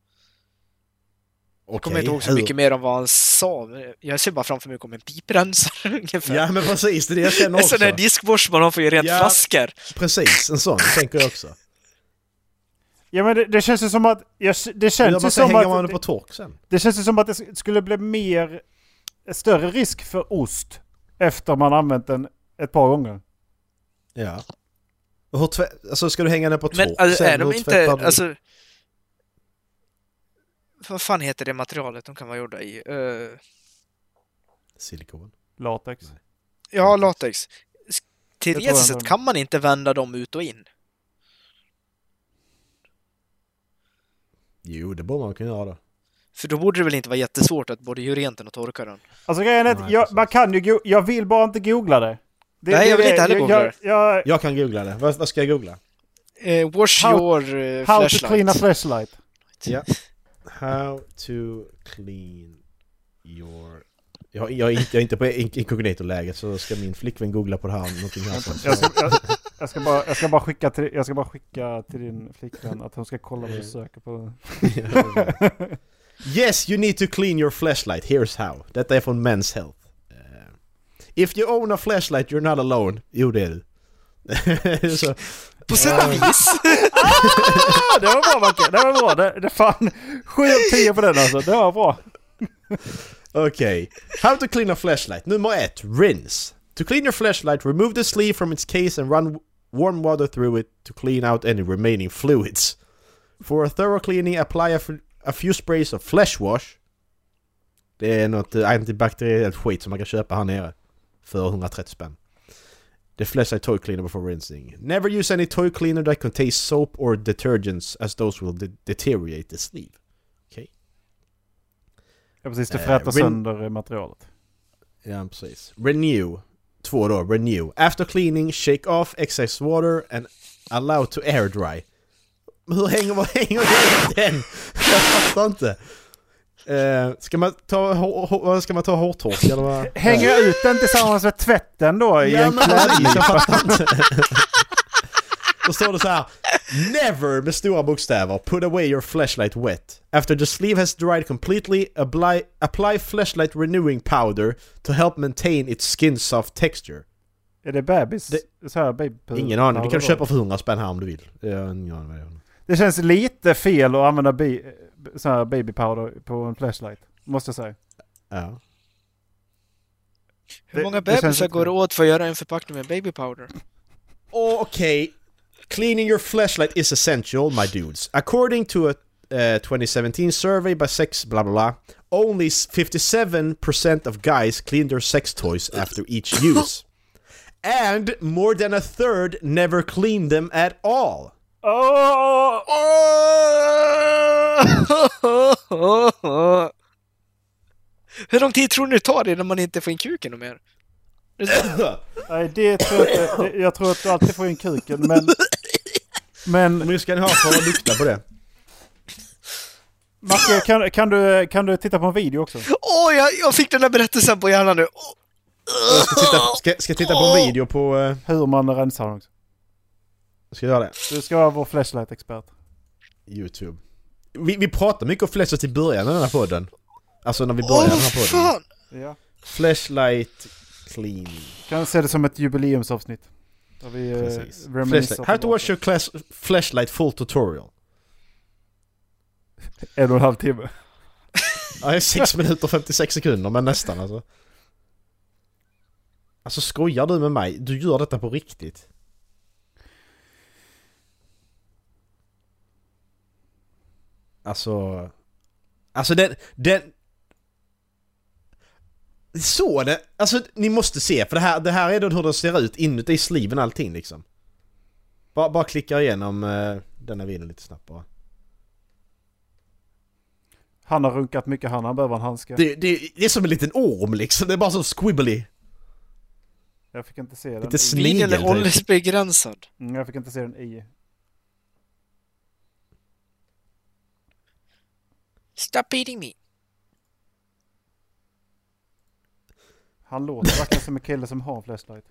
Jag kommer Okej, inte ihåg så hur- mycket mer om vad han sa. Jag ser bara framför mig kommer en piprensare ungefär. Ja men precis, det är det jag känner en sån också. där diskborste man har för att rent Ja. flaskor. Precis, en sån tänker jag också. Ja men det, det känns ju som att... Jag, det Men känns ju som hänga man att... det på tork sen. det känns ju som att det sk- skulle bli mer... Större risk för ost. Efter man använt den ett par gånger. Ja. Hur tvä- alltså ska du hänga den på tork Men alltså, sen? är de inte, alltså... Vad fan heter det materialet de kan vara gjorda i? Eh, Silikon. Latex. ja, latex. Teoretiskt sett inte. kan man inte vända dem ut och in. Jo, det borde man kunna göra då. För då borde det väl inte vara jättesvårt att både göra rent den och torka den. Alltså grejen är att Nej, jag, man kan ju go- Jag vill bara inte googla det. det Nej, jag vill det- inte heller googla jag, det. jag, Jag kan googla det. Vad, vad ska jag googla? Eh, wash How- your eh, How to flashlight. clean a flashlight. Ja. How to clean your... Jag, jag, är inte- jag är inte på in- inkognito-läget så ska min flickvän googla på det här någonting här. Jag ska, jag, jag, ska bara, jag, ska bara skicka till, jag ska bara skicka till din flickvän att hon ska kolla vad du söker på. Yes, you need to clean your flashlight. Here's how. Detta är från Men's Health. Eh, if you own a flashlight you're not alone. Jo, det är du. så, På sätt och vis. Ah, det var bra Macke! Det var bra! Det, det fan 7 av 10 på den alltså. Det var bra. Okej. How to clean a flashlight. Nummer ett. Rinse. To clean your flashlight, remove the sleeve from its case and run warm water through it to clean out any remaining fluids. For a thorough cleaning, apply a, a few sprays of flesh wash. Det är något eh, antibakteriellt skit som man kan köpa här nere. För 130 spänn. The flashlight toy cleaner before rinsing. Never use any toy cleaner that contains soap or detergents as those will de- deteriorate the sleeve. Ja precis, det Eh, fräter rin- sönder materialet. Ja, precis. Renew. Två då. Renew. After cleaning, shake off excess water and allow to air dry. Hur hänger man hänger det den? Jag fattar inte. Eh, ska man ta, hår- hår- ska man ta hårtork eller vad? Hänga ut den tillsammans med tvätten då i Ja en klädnypa. Då står det så här. Never med stora bokstäver. Put away your flashlight wet. After the sleeve has dried completely, apply, apply flashlight renewing powder to help maintain its skin soft texture. Är det bebis? Det- Så här baby Ingen aning. Du kan köpa för 100 spänn här om du vill. Det. Det känns lite fel att använda bi, så här baby powder på en flashlight. Måste jag säga. Ja. Hur Det- många bebisar går det åt för att göra en förpackning med baby powder? Okay. Cleaning your flashlight is essential, my dudes. According to a uh, 2017 survey by sex blah blah blah, only 57% of guys clean their sex toys after each use. And more than a third never clean them at all. Åh! Hur lång tid tror ni det tar innan man inte får in kuken och mer? Det är- Nej, det tror jag inte. Jag tror att du alltid får in kuken, men... Men Men hur ska ni ha för att lukta på det? Macke, kan, kan, du, kan du titta på en video också? Åh, jag, jag fick den där berättelsen på hjärnan nu! Jag ska titta, ska, ska titta på en video på... Uh, Hur man rensar också. ska jag göra det? Du ska vara vår flashlight-expert. Youtube. Vi, vi pratar mycket om flashlight i början av den här podden. Alltså när vi började den här podden. fan! Ja. Flashlight cleaning. Kan se det som ett jubileumsavsnitt. Där vi eh, Precis. Flashlight. How to watch your class flashlight full tutorial. En och en halv timme. Ja, det är 6 minuter och 56 sekunder, men nästan alltså. Alltså skojar du med mig? Du gör detta på riktigt? Alltså... Alltså den... den så det, alltså ni måste se för det här, det här är då hur det ser ut inuti sliven allting liksom. Bara, bara klicka igenom uh, denna videon lite snabbt bara. Han har runkat mycket han, han behöver en handske. Det, det, det är som en liten orm liksom, det är bara så squibbly. Jag fick inte se den. Lite Snigel, är typ. åldersbegränsad. Mm, jag fick inte se den i. Stop beating me. Han låter verkligen som en kille som har flashlight.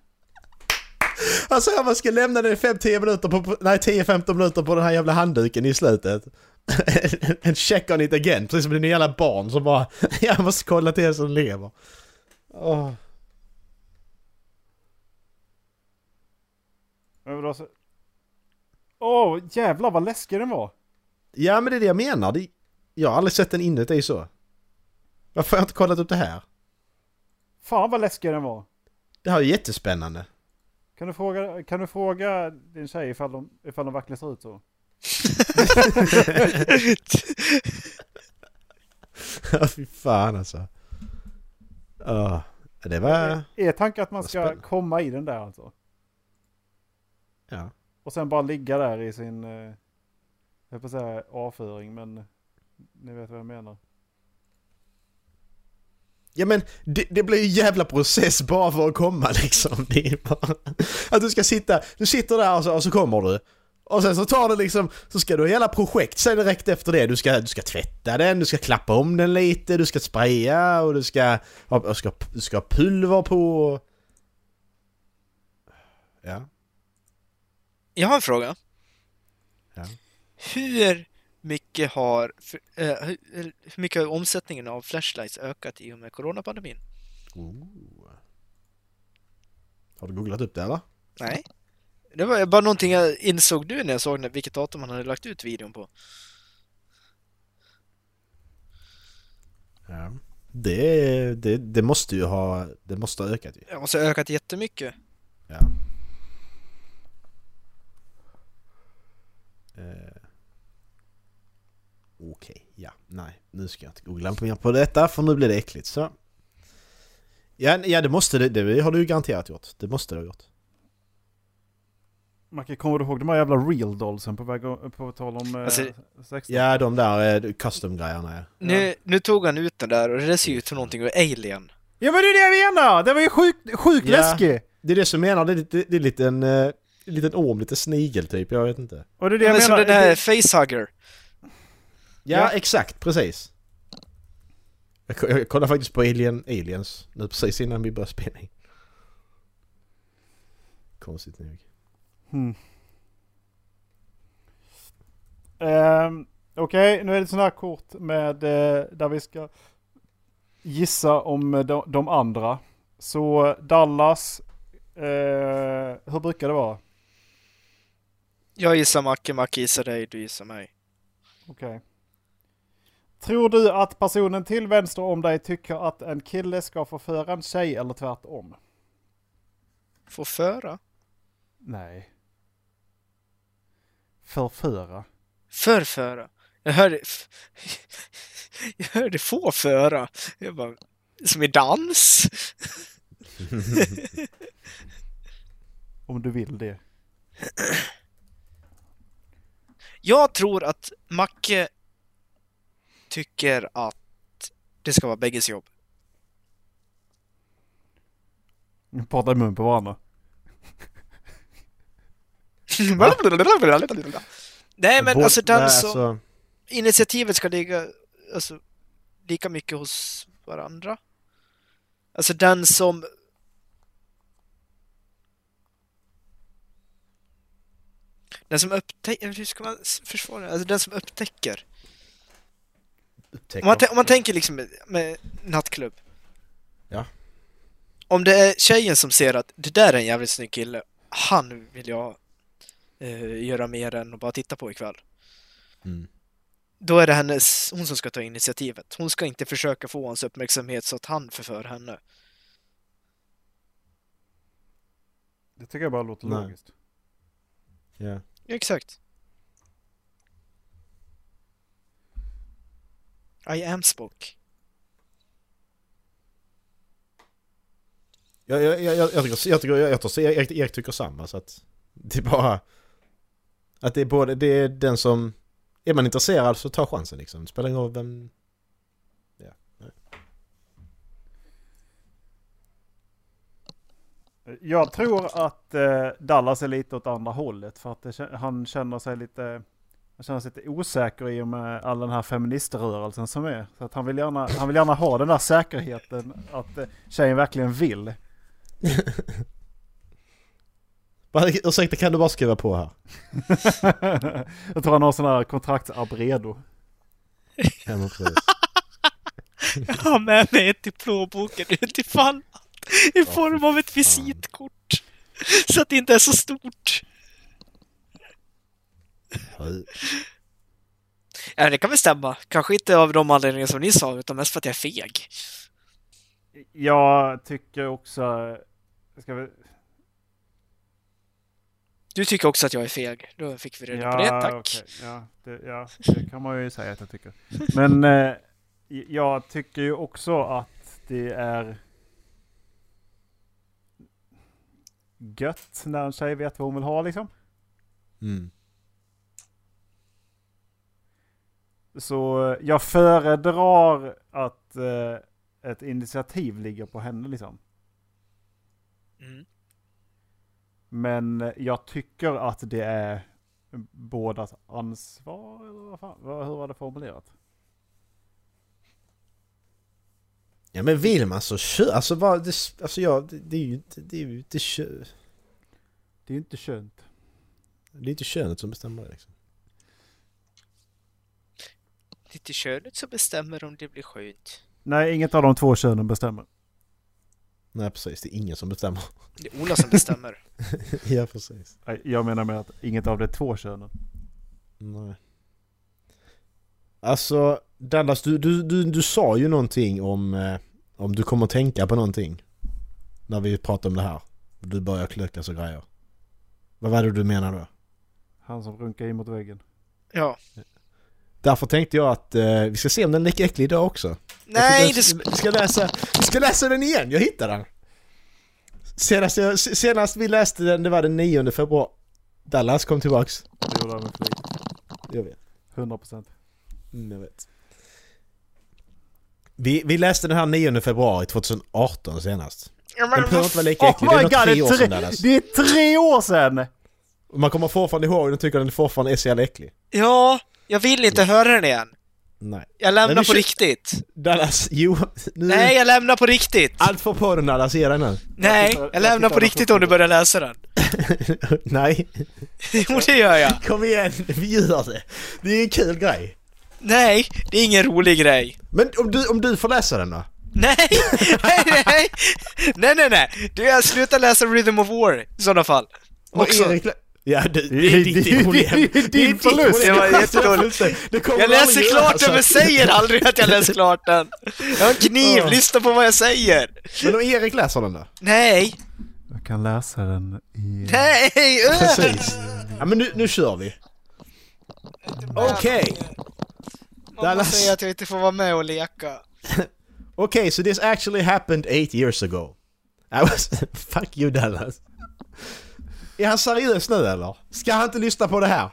Alltså jag bara ska lämna den i 5-10 minuter på, nej 10-15 minuter på den här jävla handduken i slutet. en check on it again, precis som en jävla barn som bara jag måste kolla till er som lever. Åh. Men vadå så... Åh, jävlar vad läskig den var! Ja men det är det jag menar, det, jag har aldrig sett den inuti så. Varför har jag inte kollat upp det här? Fan vad läskig den var! Det här är jättespännande. Kan du fråga, kan du fråga din tjej ifall de, ifall de verkligen ser ut så? Ja fy fan alltså. Åh, det var... Är tanken att man ska komma i den där alltså? Ja. Och sen bara ligga där i sin, eh, jag på säga avföring men ni vet vad jag menar. Ja men det, det blir ju jävla process bara för att komma liksom. Det är bara... Att du ska sitta, du sitter där och så, och så kommer du. Och sen så tar det liksom, så ska du ha hela projekt sen direkt efter det. Du ska, du ska tvätta den, du ska klappa om den lite, du ska spraya och du ska, och, och ska, du ska ha pulver på. Ja. Jag har en fråga. Ja. Hur mycket har eh, hur, mycket har omsättningen av flashlights ökat i och med coronapandemin? Oh. Har du googlat upp det eller? Nej. Det var bara någonting jag insåg nu när jag såg vilket datum han hade lagt ut videon på. Ja. Det, det, det måste ju ha, det måste ha ökat ju. Det måste ha ökat jättemycket. Ja. Eh. Okej, ja, nej. Nu ska jag inte googla mer på detta för nu blir det äckligt så. Ja, ja det måste det, det har du ju garanterat gjort. Det måste du ha gjort. Macke, kommer du ihåg de här jävla real dollsen på väg på tal om eh, Alltså, 16? Ja, de där eh, custom-grejerna ja. Nu, nu tog han ut den där och det där ser ju ut som någonting ur Alien. Ja men det är det jag menar! Det var ju sjukt sjuk Ja. läskig! Det är det som jag menar, det är lite, det är lite en, eh, en liten orm, lite snigel typ, jag vet inte. Och det är det Ja, jag men som menar. den här det- facehugger. Ja, Ja. exakt, precis. Jag, jag kollade faktiskt på Alien, Aliens nu precis innan vi började spela in. Konstigt nog. Hmm. Ehm, Okej, nu är det sådana här kort med eh, där vi ska gissa om eh, de, de andra. Så Dallas, eh, hur brukar det vara? Jag gissar Macke, Macke gissar dig, du gissar mig. Okej. Tror du att personen till vänster om dig tycker att en kille ska få föra en tjej eller tvärtom? Får föra? Nej. Förföra. Förföra? Jag hörde... Jag hörde få föra. Jag bara... Som i dans? Om du vill det. Jag tror att Macke tycker att det ska vara bägges jobb. Ni pratar i mun på varandra. Nej men Vår- alltså den nej, som... alltså, Initiativet ska ligga alltså, lika mycket hos varandra. Alltså den som... Den som upptäcker... Hur ska man försvara det? Alltså den som upptäcker. Om man, om man tänker liksom med, med nattklubb. Ja. Om det är tjejen som ser att det där är en jävligt snygg kille. Han vill jag eh, göra mer än att bara titta på ikväll. Mm. Då är det hennes, hon som ska ta initiativet. Hon ska inte försöka få hans uppmärksamhet så att han förför henne. Det tycker jag bara låter Nej. logiskt. Ja. Ja, exakt. I am spoke. Jag, jag, jag, jag, tycker, jag, tycker, jag, tror Erik, Erik tycker samma så att det är bara... Att det är både, det är den som... Är man intresserad så ta chansen liksom. Det spelar ingen roll vem... Jag tror att eh, Dallas är lite åt andra hållet för att det, han känner sig lite han känner sig lite osäker i och med all den här feministrörelsen som är. Så att han vill gärna, han vill gärna ha den där säkerheten att eh, tjejen verkligen vill. Ursäkta, kan du bara skriva på här? jag tror han har sån här kontraktsarb redo. Ja, men precis. Jag har med mig ett i plånboken utifall. I form av ett visitkort. Så att det inte är så stort. Ja, det kan väl stämma. Kanske inte av de anledningar som ni sa, utan mest för att jag är feg. Jag tycker också... Ska vi, Du tycker också att jag är feg. Då fick vi reda på det, tack. okej. Ja, det, ja, det kan man ju säga att jag tycker. Men eh, jag tycker ju också att det är gött när en tjej vet vad hon vill ha liksom. Mm. Så eh, jag föredrar att eh, ett initiativ ligger på henne liksom. Mm. Men eh, jag tycker att det är bådas ansvar. Eller vad fan? Vad- Hur var det formulerat? Ja men vill man så kör, alltså vad, det, alltså ja, det, det är ju inte, det är ju inte kö, Det är ju inte könt. det är inte könet som bestämmer det liksom. Det är inte könet som bestämmer om det blir skönt. Nej, inget av de två könen bestämmer. Nej precis, det är ingen som bestämmer. Det är Ola som bestämmer. ja precis. Jag menar med att inget av de två könen. Nej. Alltså, Dallas, du, du, du, du sa ju någonting om, eh, om du kommer att tänka på någonting. När vi pratade om det här. Du börjar klökas och grejer. Vad var det du menar då? Han som runkar in mot väggen. Ja. Därför tänkte jag att eh, vi ska se om den är lika äcklig idag också. Nej, Jag vi ska läsa, vi ska läsa den igen, jag hittade den! Senast, jag, senast vi läste den, det var den 9 februari. Dallas kom tillbaks. Det gjorde han med flit. Jag vet. 100 procent. Mm, jag vet. Vi, vi läste den här 9 februari 2018 senast. Ja, Den men, behöver inte vara lika Oh äcklig, det är god, tre det år sedan Dallas. det är tre år sedan! Man kommer fortfarande ihåg den och tycker den fortfarande är så jävla äcklig. Ja, jag vill inte höra den igen. Nej. Jag lämnar på kö- riktigt. Dallas, jo. Nu, Nej, jag lämnar på riktigt! Allt för podden Dallas, ge dig nu. Nej, jag lämnar på riktigt om du börjar läsa den. Nej, Jo, det gör jag. kom igen, vi gör det. Det är en kul grej. Nej, det är ingen rolig grej. Men om du, om du får läsa den då? Nej, nej, nej! Nej, nej, nej! Du, jag slutar läsa Rhythm of War i sådana fall. Och Också. Erik Ja, det, det Det- är ditt det- problem. det är förlust. Det var jättedåligt. Jag läser klart den men säger aldrig att jag läser klart den. Jag har en kniv, lyssna på vad jag säger. Men om Erik läser den då? Nej, Jag kan läsa den i... nej! öh! Precis. Ja men nu, nu kör vi. Okej. Mamma Dallas. säger att jag inte får vara med och leka. Okay, so this actually happened eight years ago. I was... Fuck you Dallas. Är han seriös nu eller? Ska han inte lyssna på det här?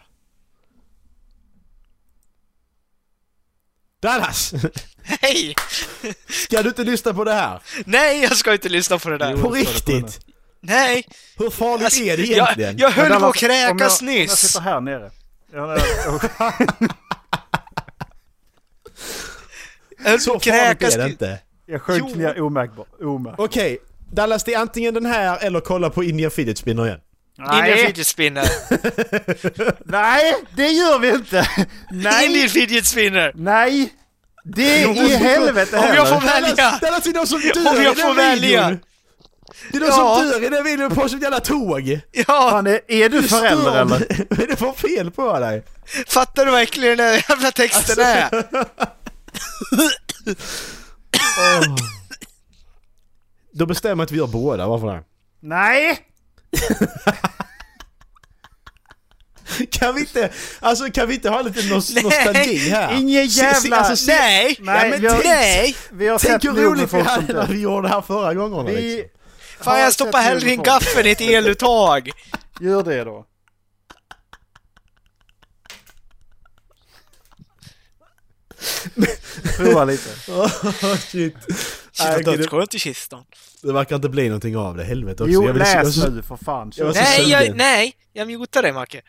Dallas! Nej! Ska du inte lyssna på det här? Nej, jag ska inte lyssna på det där. Jo. På riktigt? Nej! Hur farligt Alltså, är det jag, egentligen? jag höll Men på att Dallas, om jag- kräkas Om jag nyss. sitter här nere. Jag, jag, Jag Så att farligt kräkas är det nyss. inte. jag sjönk Jo. ner omärkbart. Omärkt. Okej, Dallas det är antingen den här eller kolla på Indian Fidget Spinner igen. Indian fidget spinner. Nej, det gör vi inte! Nej! Indian fidget spinner. Nej! Det är i helvete Om jag får heller! välja. Det är de som dör Om jag får välja. Det är de Ja. som dör i den videon på sitt jävla tåg. Ja, Fan, är, är du förälder eller? Vad är det för fel på dig? fattar du verkligen den där jävla texten är? Då bestämmer att vi gör båda, varför det? Nej! Kan vi inte, alltså kan vi inte ha lite nos Nej, nostalgi här? ingen jävla- alltså, Nej! Nej, Ja, men vi har, Nej! vi har Tänk sett hur roligt vi hade när vi gjorde det här förra gångerna Vi liksom. Fan jag stoppar hellre in gaffeln i ett eluttag. Gör det då. Prova lite. Oh, shit. Shit vad dödsskönt i kistan. Det verkar inte bli någonting av det, helvete också. Jo, Jag vill- läs jag- nu för fan. jag Nej, jag, nej! Jag mutar dig Macke.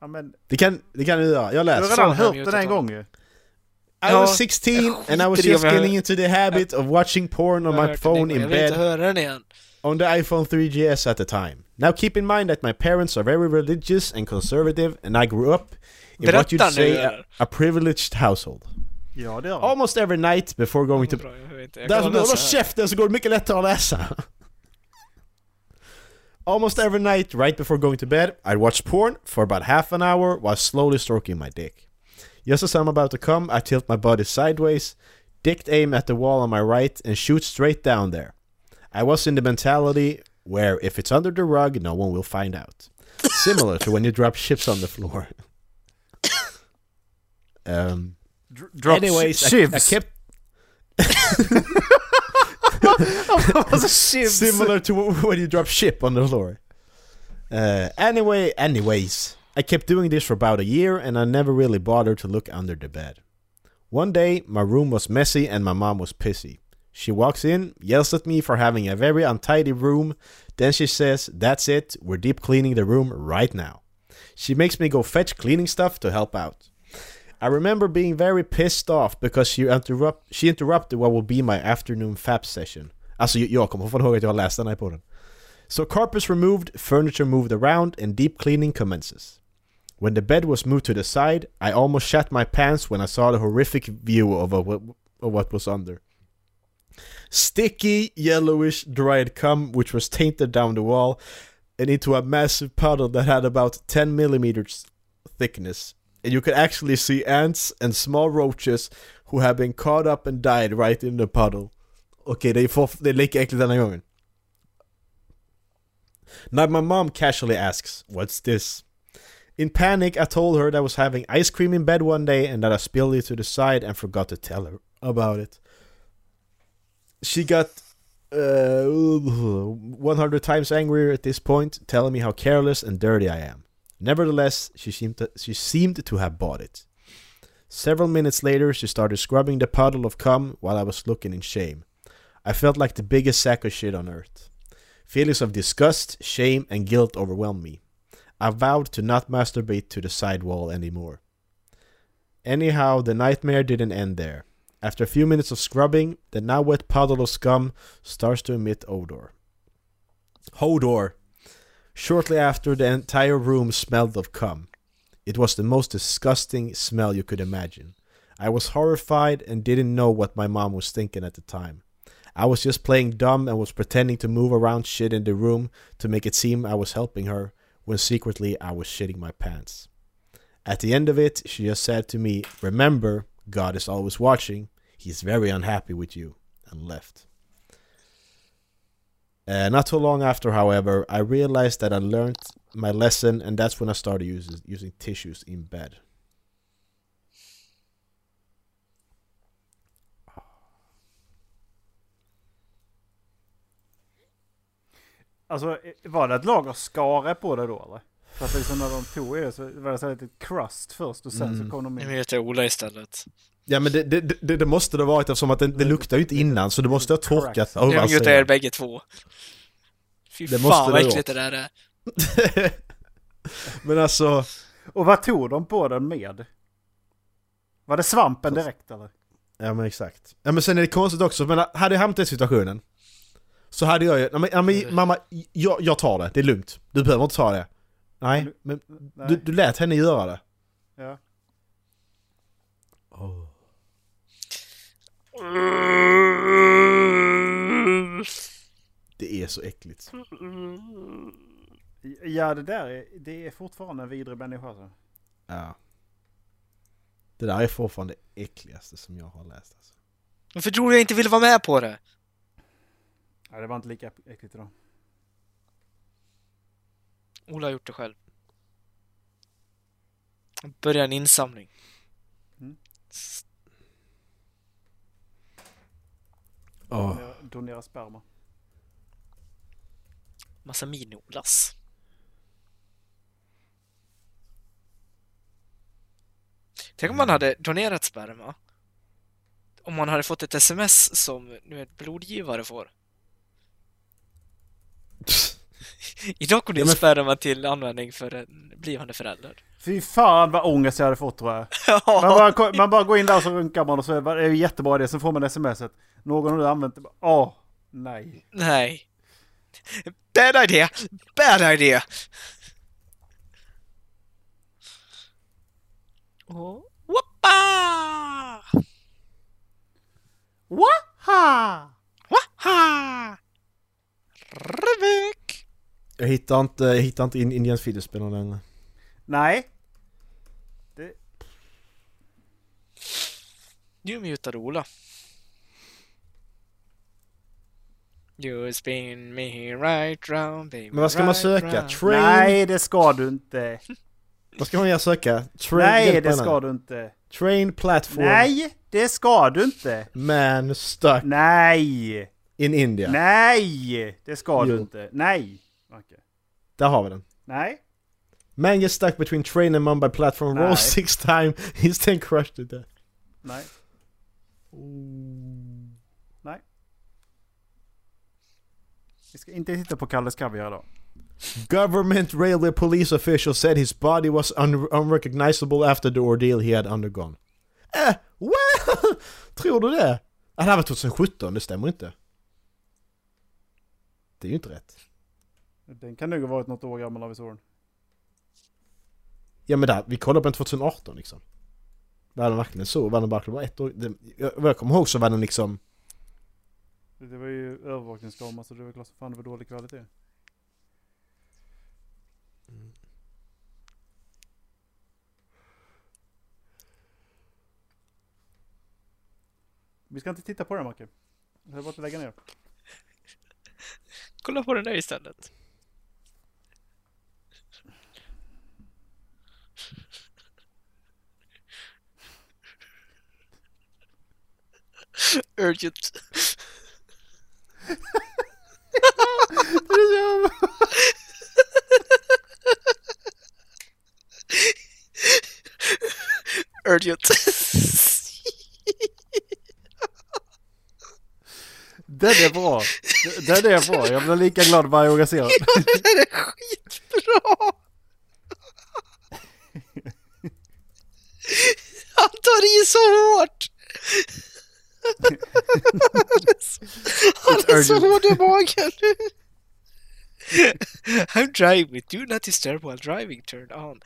Ja, men, Det kan, det kan du göra, jag du har läser. redan Så har jag hört den en gång ju. I Ja, was 16 and I was just jag- getting into the habit of watching porn on my phone in Jag vill inte bed höra den igen. on the iPhone 3GS at the time. Now keep in mind that my parents are very religious and conservative and I grew up in what Berätta you'd say a, a privileged household. Ja, det gör han. Almost every night before going to... Bra, jag hör inte. Jag Därför kan du håller läsa här. käften så går det mycket lättare att läsa. Almost every night right before going to bed I'd watch porn for about half an hour while slowly stroking my dick. Just as I'm about to come I tilt my body sideways, dick aim at the wall on my right and shoot straight down there. I was in the mentality where if it's under the rug no one will find out. Similar to when you drop chips on the floor. um, Dr- Drop anyways, I, I shivs. kept alltså shivs. Similar to when you drop ship on the floor. Uh, anyway, anyways, I kept doing this for about a year and I never really bothered to look under the bed. One day, my room was messy and my mom was pissy. She walks in, yells at me for having a very untidy room, then she says, That's it, we're deep cleaning the room right now. She makes me go fetch cleaning stuff to help out. I remember being very pissed off because she, interrupt, she interrupted what will be my afternoon fap session. Alltså jag- kommer fortfarande ihåg att jag har läst den här podden. So carpets removed, furniture moved around and deep cleaning commences. When the bed was moved to the side, I almost shat my pants when I saw the horrific view of, a, of what was under. Sticky, yellowish, dried cum which was tainted down the wall and into a massive puddle that had about 10 millimeters thickness. And you could actually see ants and small roaches who have been caught up and died right in the puddle. Det, är for, det är lika äckligt gången. Now my mom casually asks, What's this? In panic, I told her that I was having ice cream in bed one day and that I spilled it to the side and forgot to tell her about it. She got uh, 100 times angrier at this point, telling me how careless and dirty I am. Nevertheless, she seemed to, she seemed to have bought it. Several minutes later, she started scrubbing the puddle of cum while I was looking in shame. I felt like the biggest sack of shit on earth. Feelings of disgust, shame, and guilt overwhelmed me. I vowed to not masturbate to the side wall anymore. Anyhow, the nightmare didn't end there. After a few minutes of scrubbing, the now wet puddle of scum starts to emit odor. Hodor. Shortly after, the entire room smelled of cum. It was the most disgusting smell you could imagine. I was horrified and didn't know what my mom was thinking at the time. I was just playing dumb and was pretending to move around shit in the room to make it seem I was helping her, when secretly I was shitting my pants. At the end of it, she just said to me, Remember, God is always watching. He's very unhappy with you, and left. Uh, not too long after, however, I realized that I learned my lesson, and that's when I started using, using tissues in bed. Alltså, var det ett lager skare på det då eller? För att liksom när de tog i det så var det så lite crust först och sen Mm. så kom de Nu in. heter jag Ola istället. Ja men det, det, det, det måste det ha varit eftersom att det, det luktar ju inte innan så det måste ha torkat. Oh, Nu vad mutar er jag? bägge två. Fy Det måste fan vad det äckligt det där är. men alltså, Och vad tog de på den med? Var det svampen direkt eller? ja men exakt. Ja men sen är det konstigt också, men hade jag hamnat i situationen så hade jag ju, ja, men, ja, men mamma, jag, jag tar det, det är lugnt. Du behöver inte ta det. Nej, men Nej. du, du lät henne göra det. Ja. Det är så äckligt. Ja det där är, det är fortfarande en vidrig människa alltså. Ja. Det där är fortfarande det äckligaste som jag har läst alltså. Varför tror du jag inte ville vara med på det? Ja, det var inte lika äckligt idag. Ola har gjort det själv. Börja en insamling. Åh. Donera, donera sperma. Massa mini-Olas. Tänk om man hade donerat sperma. Om man hade fått ett sms som nu ett blodgivare får. Idag kom din Ja, men- sperma till användning för en blivande förälder. Fy fan vad ångest jag hade fått tror jag. Man bara, man bara går in där och så runkar man och så är det är det jättebra det. Sen får man smset. Någon har nu använt det. Åh, nej. Nej. Bad idea! Bad idea! Oh. Hittar inte, jag hittar inte in Indians fiddlespelare längre. Nej. Nu mutar Ola. You spin me right round baby Men vad ska man right söka? round. Train? Nej, det ska du inte. Vad ska man göra söka? Train, Nej, det ska du inte. Train platform Nej, det ska du inte. man stuck Nej, in India. nej, det ska du Jo. inte. Nej. Okej. Där har vi den. Nej. Man gets stuck between train and Mumbai platform, Nej. rolls six time, he's then crushed to death. Nej. Nej. Vi ska inte titta på Kalles Kaviar idag. Government railway police official said his body was un- unrecognizable after the ordeal he had undergone. Eh, well, tror du det? Ah, det här var 2017, det stämmer inte. Det är ju inte rätt. Den kan nog ha varit något år gammal när vi såg den. Ja men där, vi kollade på den 2018 liksom. Var den verkligen så? Var den verkligen bara ett år? Det, jag, vad jag kommer ihåg så var den liksom... Det var ju övervakningskamera så det var klart som fan det var dålig kvalitet. Vi ska inte titta på den Macke. Det är bara att lägga ner. Kolla på den där istället. Urgent. Urgent. Den är bra! Den är bra! Jag blir lika glad varje gång jag ser den. Han är så urgent. i magen! I'm driving with do not disturb while driving turned on.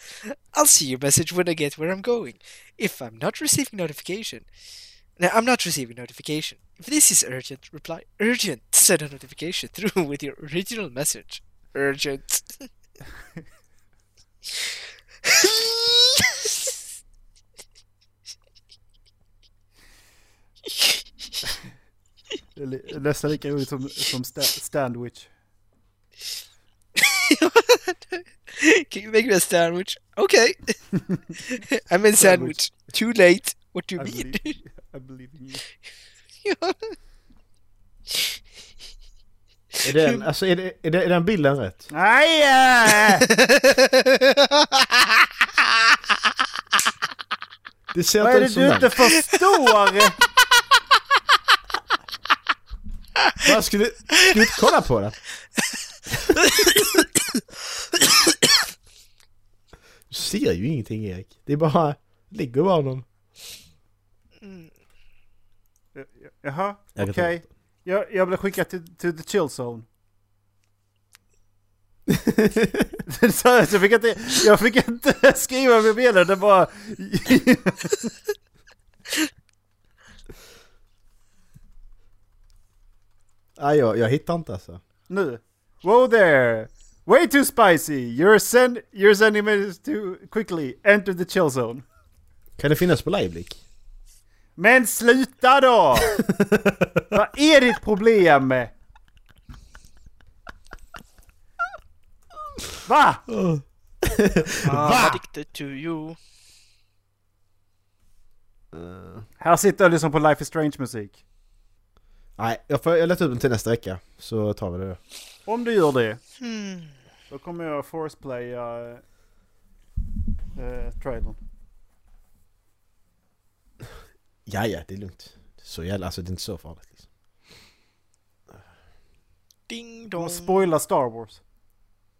I'll see your message when I get where I'm going. If I'm not receiving notification. No, I'm not receiving notification. If this is urgent, reply urgent. Send a notification through with your original message. Urgent. Det är li- nästan lika roligt som, som sta, Standwich. Can you make me a sandwich? Okay. I'm in sandwich. Too late. What do you I mean? believe, I believe in you. Är den, alltså, är, det, är, det, är den bilden rätt? Nej! Det ser Vad är det du inte förstår? Vad, Ska du, du inte kolla på den? Du ser ju ingenting Erik. Det är bara... ligger bara någon... Jaha, okej. kan Jag, jag blev skickad till, till the chill zone. Jag fick inte, jag fick inte skriva med benen, det bara... Nej, jag, jag hittar inte alltså. nu. Whoa there! Way too spicy! You're, send, you're sending me too quickly. Enter the chill zone. Kan det finnas på Liveblick? Men sluta då! Vad är ditt problem? Va? I'm addicted to you. Här sitter jag och lyssnar på Life is Strange musik. Nej, jag, får, jag letar ut den till nästa vecka. Så tar vi det då. Om du gör det, Hmm. då kommer jag forceplaya uh, trailern. Ja, ja, det är lugnt. Så jävla, alltså det är inte så farligt liksom. Ding Och dong. spoila Star Wars.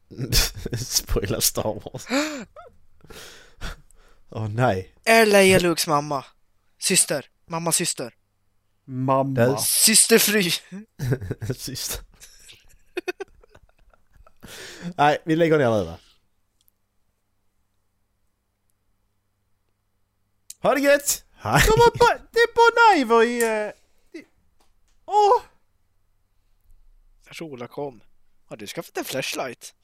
Spoiler Star Wars. Åh nej. Är Leia Lukes mamma? Syster? Mammas syster? Mamma. Systerfru? Sist. nej, vi lägger ner nu va? Ha det gött! Hej! De har ba- det är Bon Iver i... eh, i- Åh! Rola kom. Har du skaffat en flashlight?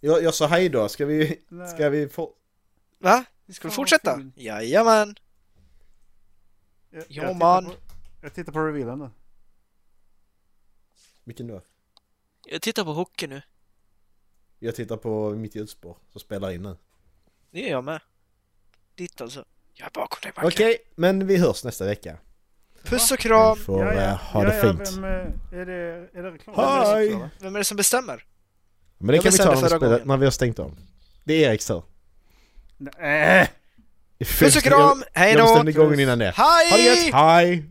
Jag, jag sa hej då, ska vi... Ska vi få... Va? Ska vi fortsätta? Jajamän! Jag, Jo, tittar man. på- Jag tittar på revealen nu. Vilken då? Jag tittar på hockey nu. Jag tittar på mitt ljudspår som spelar in nu. Det gör jag med. Ditt alltså. Jag är bakom dig Macke. Okej, men vi hörs nästa vecka. Puss och kram! Ni får eh, ha det ja, fint. Vem, eh, är, det, är det reklam? Hej! Vem är det som bestämmer? Men det Jag kan vi ta bestämde när vi, förra spelar, gången. när vi har stängt av. Det är Eriks tur. Nej. Puss och kram! Hej Jag bestämde gången innan det. Hej! Ha det gött! Hej!